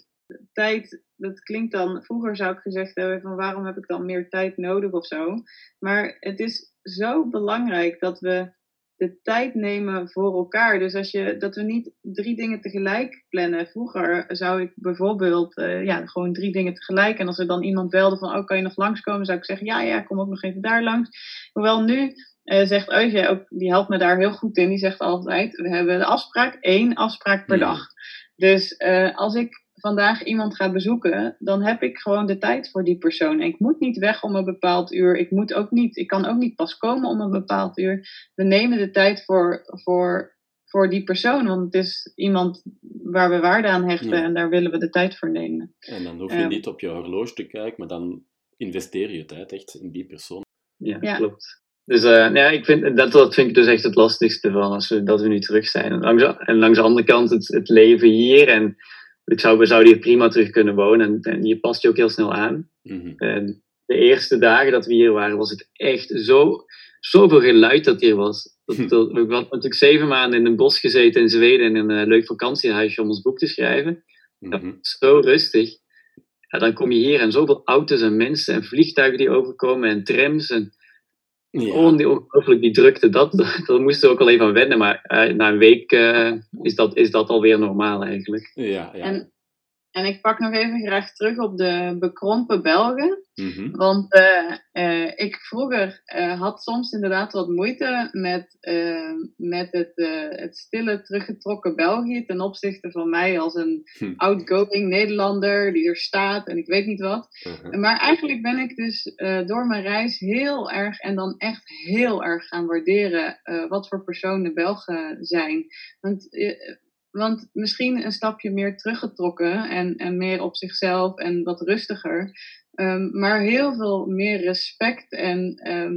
B: Tijd, dat klinkt dan, vroeger zou ik gezegd hebben van waarom heb ik dan meer tijd nodig of zo. Maar het is zo belangrijk dat we de tijd nemen voor elkaar. Dus als je, dat we niet drie dingen tegelijk plannen. Vroeger zou ik bijvoorbeeld uh, ja, gewoon drie dingen tegelijk. En als er dan iemand belde van, oh, kan je nog langskomen? Zou ik zeggen, ja, ja, kom ook nog even daar langs. Hoewel nu uh, zegt Eusje ook, die helpt me daar heel goed in. Die zegt altijd, we hebben de afspraak, één afspraak per dag. Dus uh, als ik vandaag iemand ga bezoeken, dan heb ik gewoon de tijd voor die persoon. ik moet niet weg om een bepaald uur. Ik, moet ook niet, ik kan ook niet pas komen om een bepaald uur. We nemen de tijd voor, voor, voor die persoon, want het is iemand waar we waarde aan hechten en daar willen we de tijd voor nemen.
A: En dan hoef je uh, niet op je horloge te kijken, maar dan investeer je tijd echt in die persoon.
C: Ja, ja. klopt. Dus uh, nou ja, ik vind, dat, dat vind ik dus echt het lastigste van als we, dat we nu terug zijn. En langs, en langs de andere kant het, het leven hier. En ik zou, we zouden hier prima terug kunnen wonen. En, en je past je ook heel snel aan.
A: Mm-hmm.
C: En de eerste dagen dat we hier waren, was het echt zo, zoveel geluid dat hier was. Dat, dat, we hadden natuurlijk zeven maanden in een bos gezeten in Zweden in een uh, leuk vakantiehuisje om ons boek te schrijven.
A: Mm-hmm.
C: Zo rustig. Ja, dan kom je hier en zoveel auto's en mensen en vliegtuigen die overkomen en trams. En,
A: Ja.
C: Oh, die, ongelooflijk die drukte, dat, dat moesten we ook al even aan wennen. Maar uh, na een week uh, is, dat, is dat alweer normaal eigenlijk.
A: Ja, ja.
B: En, en ik pak nog even graag terug op de bekrompen Belgen.
A: Mhm.
B: Want uh, ik vroeger had soms inderdaad wat moeite met, met het, het stille, teruggetrokken België ten opzichte van mij als een
A: Hm.
B: outgoing Nederlander die er staat en ik weet niet wat.
A: Mhm.
B: Maar eigenlijk ben ik dus eh, door mijn reis heel erg en dan echt heel erg gaan waarderen eh, wat voor personen Belgen zijn. Want, eh, want misschien een stapje meer teruggetrokken en, en meer op zichzelf en wat rustiger. Ehm, maar heel veel meer respect en ehm,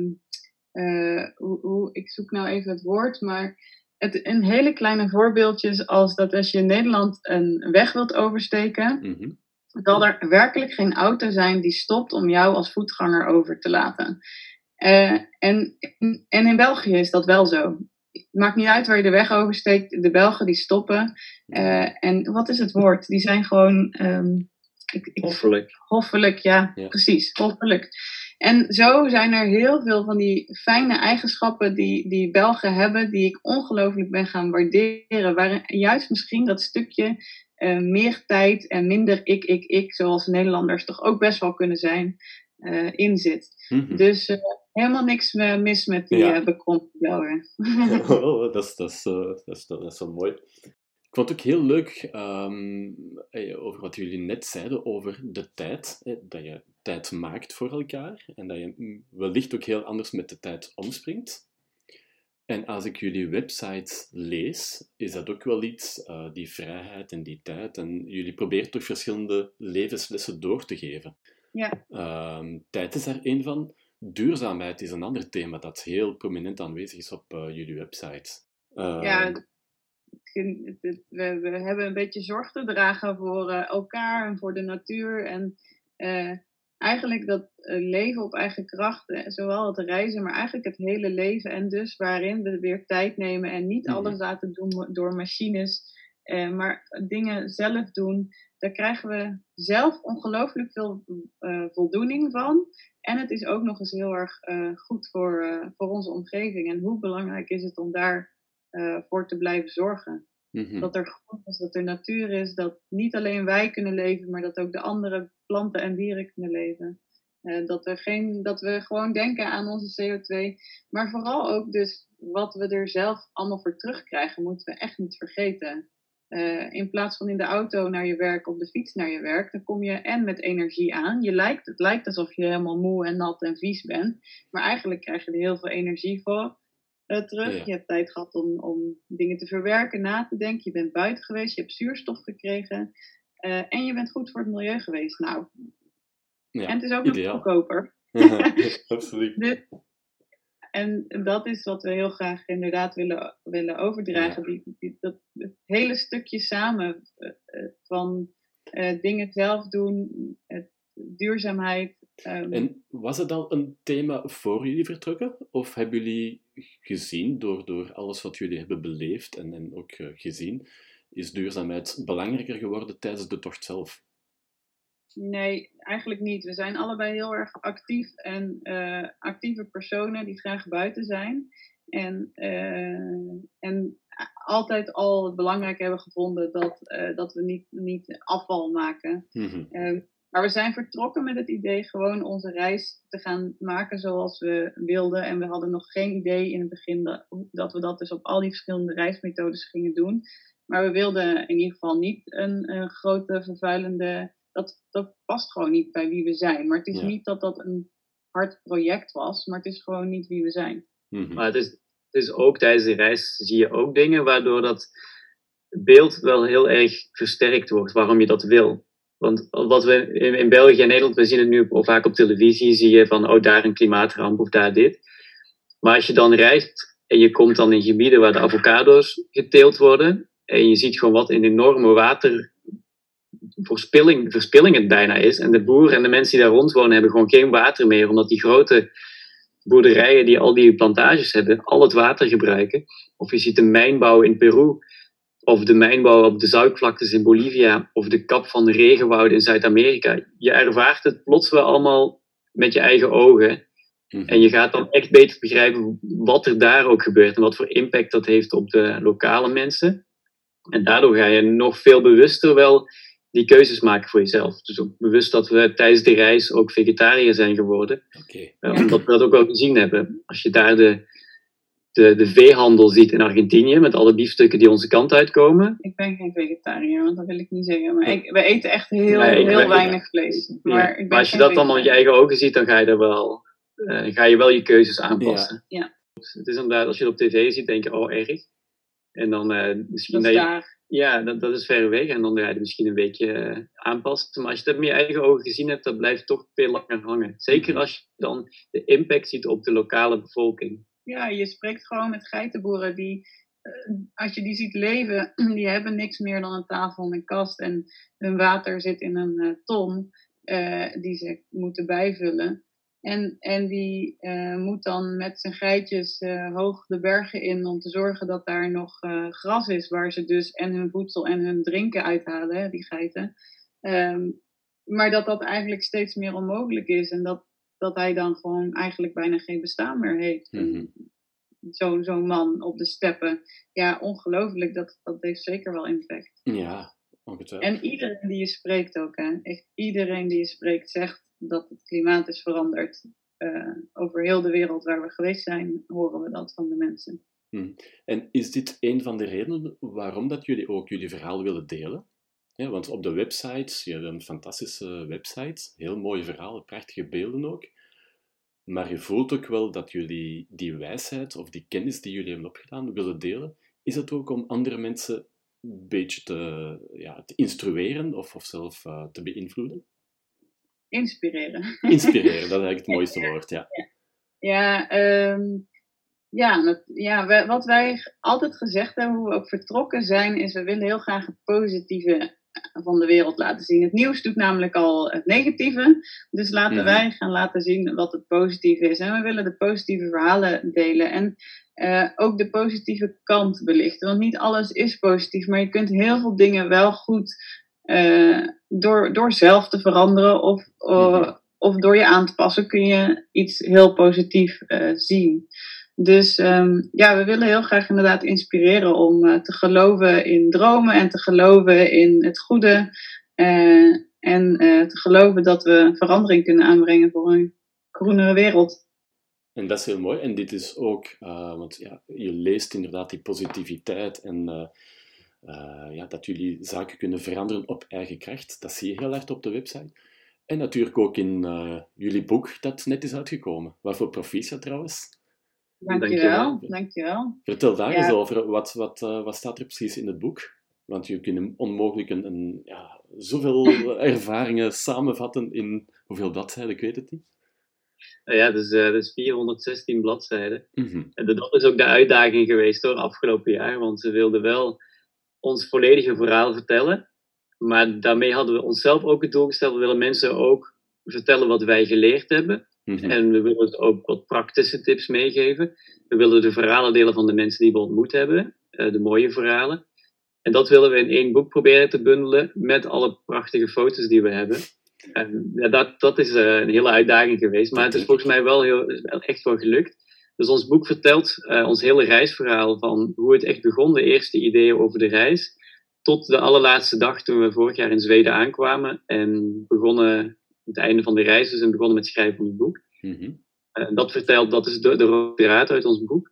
B: eh, hoe, hoe, ik zoek nou even het woord, maar het, een hele kleine voorbeeldjes als dat als je in Nederland een weg wilt oversteken,
A: Mhm.
B: zal er werkelijk geen auto zijn die stopt om jou als voetganger over te laten. Eh, en, en in België is dat wel zo. Het maakt niet uit waar je de weg oversteekt, de Belgen die stoppen. Eh, en wat is het woord? Die zijn gewoon. ehm, ik, ik,
C: Hoffelijk.
B: Hoffelijk, ja,
A: Ja.
B: precies, hoffelijk. En zo zijn er heel veel van die fijne eigenschappen die, die Belgen hebben, die ik ongelooflijk ben gaan waarderen. Waarin juist misschien dat stukje eh, meer tijd en minder ik, ik, ik, zoals Nederlanders toch ook best wel kunnen zijn, eh, in zit.
A: Mhm.
B: Dus eh, helemaal niks eh, mis met die
A: Ja.
B: bekrompen.
A: Oh, dat is, dat, is, dat, is, dat is wel mooi. Ik vond het ook heel leuk ehm, eh, over wat jullie net zeiden over de tijd. Dat je tijd maakt voor elkaar en dat je mm, wellicht ook heel anders met de tijd omspringt. En als ik jullie website lees, is dat ook wel iets, die vrijheid en die tijd. En jullie proberen toch verschillende levenslessen door te geven.
B: Ja.
A: Ehm, tijd is daar één van. Duurzaamheid is een ander thema dat heel prominent aanwezig is op eh, jullie website. Ehm,
B: Ja, we, we hebben een beetje zorg te dragen voor eh, elkaar en voor de natuur. En eh, eigenlijk dat leven op eigen kracht, eh, zowel het reizen, maar eigenlijk het hele leven. En dus waarin we weer tijd nemen en niet
A: Mhm.
B: alles laten doen door machines. Uh, maar dingen zelf doen, daar krijgen we zelf ongelooflijk veel uh, voldoening van. En het is ook nog eens heel erg uh, goed voor, voor onze omgeving. En hoe belangrijk is het om daar voor te blijven zorgen? Mm-hmm. Dat er groen is, dat er natuur is, dat niet alleen wij kunnen leven, maar dat ook de andere planten en dieren kunnen leven. Dat, er geen, dat we gewoon denken aan onze CO2. Maar vooral ook dus wat we er zelf allemaal voor terugkrijgen, moeten we echt niet vergeten. Uh, in plaats van in de auto naar je werk of de fiets naar je werk, dan kom je en met energie aan. Je lijkt, het lijkt alsof je helemaal moe en nat en vies bent. Maar eigenlijk krijg je er heel veel energie voor uh, terug. Je hebt tijd gehad om, om dingen te verwerken, na te denken. Je bent buiten geweest, je hebt zuurstof gekregen. Uh, en je bent goed voor het milieu geweest. Nou, ja, en het is ook nog goedkoper.
A: absoluut.
B: dus, en dat is wat we heel graag inderdaad willen, willen overdragen. Die, die, dat hele stukje samen uh, van dingen zelf doen, duurzaamheid,
A: Um, en was het al een thema voor jullie vertrokken? Of hebben jullie gezien, door, door alles wat jullie hebben beleefd en, en ook uh, gezien, is duurzaamheid belangrijker geworden tijdens de tocht zelf?
B: Nee, eigenlijk niet. We zijn allebei heel erg actief en uh, actieve personen die graag buiten zijn. En, uh, en altijd al het belangrijk hebben gevonden dat, dat we niet, niet afval maken. Mm -hmm. Maar we zijn vertrokken met het idee gewoon onze reis te gaan maken zoals we wilden. En we hadden nog geen idee in het begin dat, dat we dat dus op al die verschillende reismethodes gingen doen. Maar we wilden in ieder geval niet een, een grote vervuilende. Dat, dat past gewoon niet bij wie we zijn. Maar het is niet dat dat een hard project was, maar het is gewoon niet wie we zijn.
C: Mhm. Maar het is, het is ook tijdens de reis zie je ook dingen waardoor dat beeld wel heel erg versterkt wordt, waarom je dat wil. Want wat we in, in, België en Nederland, we zien het nu op, vaak op televisie, zie je van, oh, daar een klimaatramp of daar dit. Maar als je dan reist en je komt dan in gebieden waar de avocado's geteeld worden, en je ziet gewoon wat een enorme waterverspilling verspilling het bijna is. En de boeren en de mensen die daar rond wonen hebben gewoon geen water meer, omdat die grote boerderijen die al die plantages hebben, al het water gebruiken. Of je ziet de mijnbouw in Peru of de mijnbouw op de zoutvlaktes in Bolivia, of de kap van de regenwouden in Zuid-Amerika. Je ervaart het plots wel allemaal met je eigen ogen. Mhm. En je gaat dan echt beter begrijpen wat er daar ook gebeurt en wat voor impact dat heeft op de lokale mensen. En daardoor ga je nog veel bewuster wel die keuzes maken voor jezelf. Dus ook bewust dat we tijdens de reis ook vegetariër zijn geworden. Okay. Uh, omdat we dat ook wel gezien hebben. Als je daar de, de, de veehandel ziet in Argentinië, met alle biefstukken die onze kant uitkomen.
B: Ik ben geen vegetariër, want dat wil ik niet zeggen. Maar ik, we eten echt heel, heel weinig vlees. Maar, ik ben
C: als je dat allemaal met je eigen ogen ziet, dan ga je, er wel, uh, ga je wel je keuzes aanpassen.
B: Ja.
C: Het is inderdaad, als je het op tv ziet, denk je, oh erg. En dan uh, misschien
B: dat, je,
C: Ja, dat, dat is ver weg. En dan ga je misschien een beetje uh, aanpassen. Maar als je dat met je eigen ogen gezien hebt, dat blijft toch veel langer hangen. Zeker als je dan de impact ziet op de lokale bevolking
B: ja, je spreekt gewoon met geitenboeren die, uh, als je die ziet leven, die hebben niks meer dan een tafel en een kast en hun water zit in een uh, ton uh, die ze moeten bijvullen. En, en die moet dan met zijn geitjes hoog de bergen in om te zorgen dat daar nog gras is waar ze dus en hun voedsel en hun drinken uithalen, die geiten. Um, maar dat dat eigenlijk steeds meer onmogelijk is en dat, dat hij dan gewoon eigenlijk bijna geen bestaan meer heeft. Mm Zo'n zo man op de steppen. Ja, ongelooflijk. Dat, dat heeft zeker wel impact.
A: Ja, ongetwijfeld.
B: En iedereen die je spreekt ook, hè. Echt iedereen die je spreekt zegt dat het klimaat is veranderd. Uh, over heel de wereld waar we geweest zijn, horen we dat van de mensen.
A: Hm. En is dit een van de redenen waarom dat jullie ook jullie verhaal willen delen? Want op de website, je hebt een fantastische website, heel mooie verhalen, prachtige beelden ook. Maar je voelt ook wel dat jullie die wijsheid of die kennis die jullie hebben opgedaan willen delen. Is het ook om andere mensen een beetje te, ja, te instrueren of, of zelf uh, te beïnvloeden?
B: Inspireren.
A: Inspireren, dat is eigenlijk het mooiste woord, ja.
B: Ja, um, ja, ja, wat wij altijd gezegd hebben, hoe we ook vertrokken zijn, is we willen heel graag het positieve van de wereld laten zien. Het nieuws doet namelijk al het negatieve. Dus laten wij gaan laten zien wat het positieve is. En we willen de positieve verhalen delen. En eh, ook de positieve kant belichten. Want niet alles is positief, maar je kunt heel veel dingen wel goed door, door zelf te veranderen of, uh, of door je aan te passen, kun je iets heel positief zien. Dus um, ja, we willen heel graag inderdaad inspireren om te geloven in dromen en te geloven in het goede. en te geloven dat we verandering kunnen aanbrengen voor een groenere wereld.
A: En dat is heel mooi. En dit is ook, want ja, je leest inderdaad die positiviteit en uh, uh, ja, dat jullie zaken kunnen veranderen op eigen kracht. Dat zie je heel hard op de website. En natuurlijk ook in jullie boek dat net is uitgekomen. Waarvoor proficiat trouwens.
B: Dankjewel, dankjewel.
A: Vertel daar eens over. Wat, wat, wat staat er precies in het boek? Want je kunt onmogelijk een, een ja, zoveel ervaringen samenvatten in hoeveel bladzijden, ik weet het niet.
C: Nou ja, dus, uh, dus 416 bladzijden. Mhm. En dat is ook de uitdaging geweest hoor, afgelopen jaar. Want ze wilden wel ons volledige verhaal vertellen. Maar daarmee hadden we onszelf ook het doel gesteld. We willen mensen ook vertellen wat wij geleerd hebben. Mhm. En we willen ook wat praktische tips meegeven. We willen de verhalen delen van de mensen die we ontmoet hebben. Uh, de mooie verhalen. En dat willen we in één boek proberen te bundelen. Met alle prachtige foto's die we hebben. En ja, dat, dat is uh, een hele uitdaging geweest, maar het is volgens mij wel, heel, echt wel gelukt. Dus ons boek vertelt uh, ons hele reisverhaal van hoe het echt begon, de eerste ideeën over de reis, tot de allerlaatste dag toen we vorig jaar in Zweden aankwamen en begonnen, het einde van de reis dus, en begonnen met schrijven van het boek. Mm dat vertelt, dat is de, de rode uit ons boek.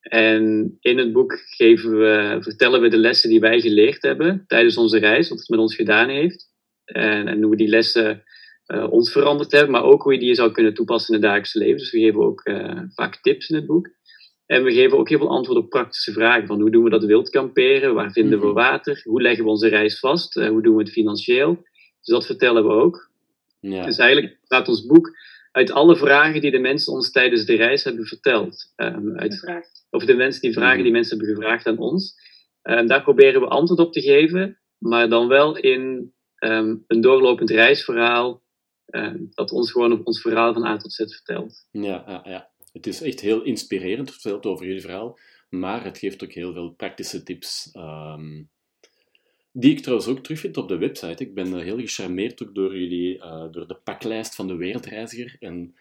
C: En in het boek geven we, vertellen we de lessen die wij geleerd hebben tijdens onze reis, wat het met ons gedaan heeft. En, en hoe we die lessen uh, ons veranderd hebben, maar ook hoe je die zou kunnen toepassen in het dagelijkse leven. Dus we geven ook uh, vaak tips in het boek. En we geven ook heel veel antwoorden op praktische vragen. Van hoe doen we dat wild kamperen? Waar vinden we mhm. water? Hoe leggen we onze reis vast? Uh, hoe doen we het financieel? Dus dat vertellen we ook. Ja. Dus eigenlijk staat ons boek uit alle vragen die de mensen ons tijdens de reis hebben verteld. Um, uit, of de mensen die vragen mhm. die mensen hebben gevraagd aan ons. Um, daar proberen we antwoord op te geven, maar dan wel in um, een doorlopend reisverhaal dat ons gewoon op ons verhaal van A tot Z vertelt.
A: Ja, ja, ja. het is echt heel inspirerend verteld over jullie verhaal, maar het geeft ook heel veel praktische tips. Um, die ik trouwens ook terugvind op de website. Ik ben heel gecharmeerd ook door jullie, uh, door de paklijst van de wereldreiziger en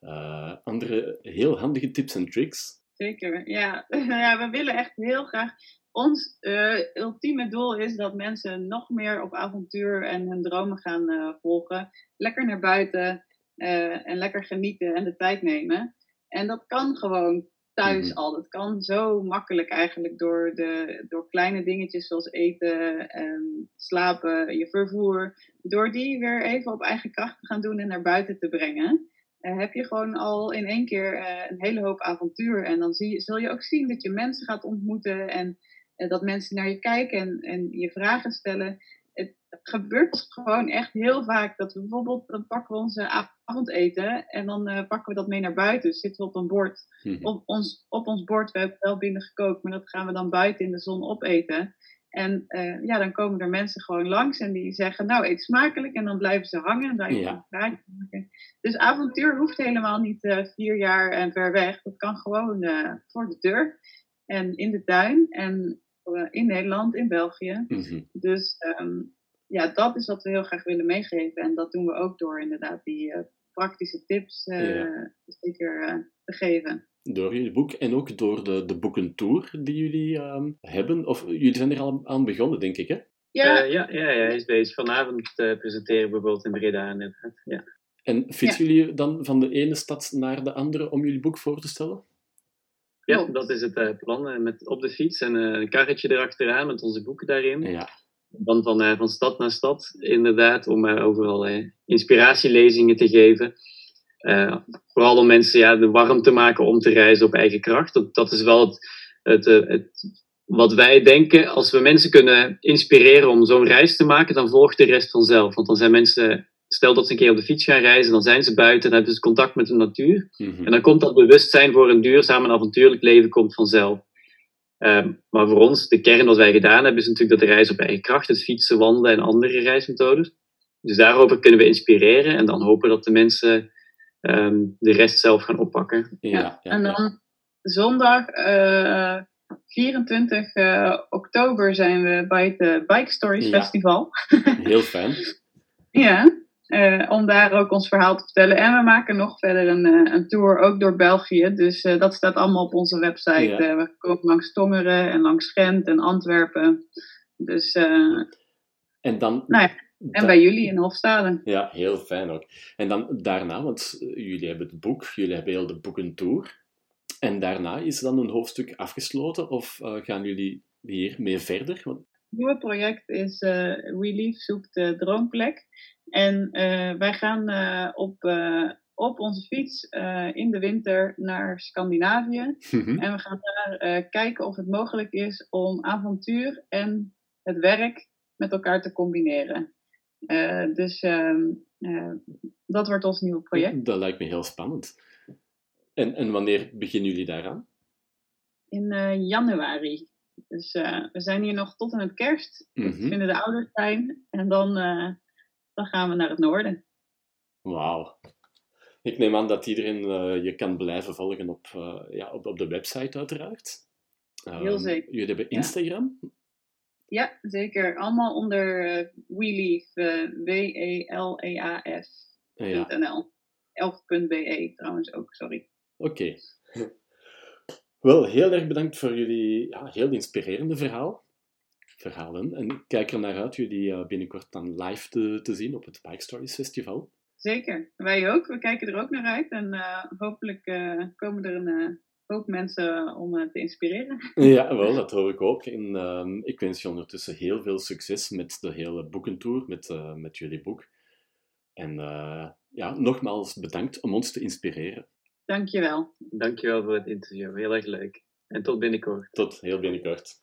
A: uh, andere heel handige tips en tricks.
B: Zeker, ja. ja. We willen echt heel graag ons uh, ultieme doel is dat mensen nog meer op avontuur en hun dromen gaan uh, volgen. Lekker naar buiten uh, en lekker genieten en de tijd nemen. En dat kan gewoon thuis mm -hmm. al. Dat kan zo makkelijk eigenlijk door, de, door kleine dingetjes zoals eten, en slapen, je vervoer. Door die weer even op eigen kracht te gaan doen en naar buiten te brengen. heb je gewoon al in één keer een hele hoop avontuur. En dan zie, zul je ook zien dat je mensen gaat ontmoeten en eh, dat mensen naar je kijken en, en je vragen stellen. Het gebeurt gewoon echt heel vaak dat we bijvoorbeeld, dan pakken we onze avondeten en dan uh, pakken we dat mee naar buiten. Dus zitten we op een bord. Mhm. op, ons, op ons bord, we hebben wel binnen gekookt, maar dat gaan we dan buiten in de zon opeten. En uh, ja, dan komen er mensen gewoon langs en die zeggen, nou, eet smakelijk. En dan blijven ze hangen en blijven ja. een praatje maken. Dus avontuur hoeft helemaal niet uh, vier jaar en ver weg. Dat kan gewoon uh, voor de deur en in de tuin. En eh, in Nederland, in België. Mhm. Dus ehm, ja, dat is wat we heel graag willen meegeven. En dat doen we ook door inderdaad die uh, praktische tips uh, zeker te geven.
A: Door jullie boek en ook door de, de boekentour die jullie um, hebben. Of jullie zijn er al aan begonnen, denk ik, hè?
C: Ja, ja, ja, ja, hij is bezig. Vanavond presenteren bijvoorbeeld in Breda inderdaad. Ja.
A: En fietsen jullie dan van de ene stad naar de andere om jullie boek voor te stellen?
C: Ja, dat is het uh, plan. Uh, met op de fiets en uh, een karretje erachteraan met onze boeken daarin. Ja. Dan van, van stad naar stad, inderdaad, om overal inspiratielezingen te geven. vooral om mensen ja, de warm te maken om te reizen op eigen kracht. Dat, dat is wel het, het, het, wat wij denken. Als we mensen kunnen inspireren om zo'n reis te maken, dan volgt de rest vanzelf. Want dan zijn mensen stel dat ze een keer op de fiets gaan reizen, dan zijn ze buiten en hebben ze contact met de natuur. Mhm. En dan komt dat bewustzijn voor een duurzaam en avontuurlijk leven komt vanzelf. Um, maar voor ons, de kern wat wij gedaan hebben, is natuurlijk dat de reis op eigen kracht, het fietsen, wandelen en andere reismethodes. Dus daarover kunnen we inspireren en dan hopen dat de mensen um, de rest zelf gaan oppakken.
B: Ja, ja, en dan zondag 24 oktober zijn we bij het Bike Stories
A: Ja.
B: Festival.
A: Heel fijn.
B: Ja, eh, om daar ook ons verhaal te vertellen. En we maken nog verder een, eh, een tour ook door België. Dus eh, dat staat allemaal op onze website.
A: Ja.
B: We komen langs Tongeren en langs Gent en Antwerpen. Dus,
A: En dan...
B: nou ja, en bij jullie in Hofstade.
A: Ja, heel fijn ook. En dan daarna, want jullie hebben het boek, jullie hebben heel de boekentour. En daarna is dan een hoofdstuk afgesloten of gaan jullie hier mee verder? Want,
B: Het nieuwe project is eh Relief zoekt de droomplek. En eh, wij gaan eh, op, eh, op onze fiets in de winter naar Scandinavië.
A: Mhm.
B: En we gaan daar kijken of het mogelijk is om avontuur en het werk met elkaar te combineren. Dus ehm, eh, dat wordt ons nieuwe project.
A: Dat lijkt me heel spannend. En, en wanneer beginnen jullie daaraan?
B: In januari. Dus we zijn hier nog tot en met kerst. Dat
A: Mhm.
B: vinden de ouders fijn. En dan, dan gaan we naar het noorden.
A: Wauw. Ik neem aan dat iedereen eh, je kan blijven volgen op, eh, ja, op, op de website, uiteraard.
B: Heel
A: Ehm,
B: zeker,
A: Jullie hebben. Instagram?
B: Ja, zeker. Allemaal onder eh WeLeaf. W-E-L-E-A-F.nl. Elf.be trouwens ook, sorry.
A: oké. Wel, heel erg bedankt voor jullie ja, heel inspirerende verhaal. Verhalen. En ik kijk er naar uit jullie eh, binnenkort dan live te, te zien op het Bike Stories Festival.
B: Zeker, wij ook. We kijken er ook naar uit. En eh, hopelijk eh, komen er een hoop mensen om te inspireren.
A: Ja, wel, dat hoor ik ook. En ehm, ik wens je ondertussen heel veel succes met de hele boekentour, met, eh, met jullie boek. En eh, ja, nogmaals bedankt om ons te inspireren.
B: Dankjewel.
C: Dankjewel voor het interview. Heel erg leuk. En tot binnenkort.
A: Tot heel binnenkort.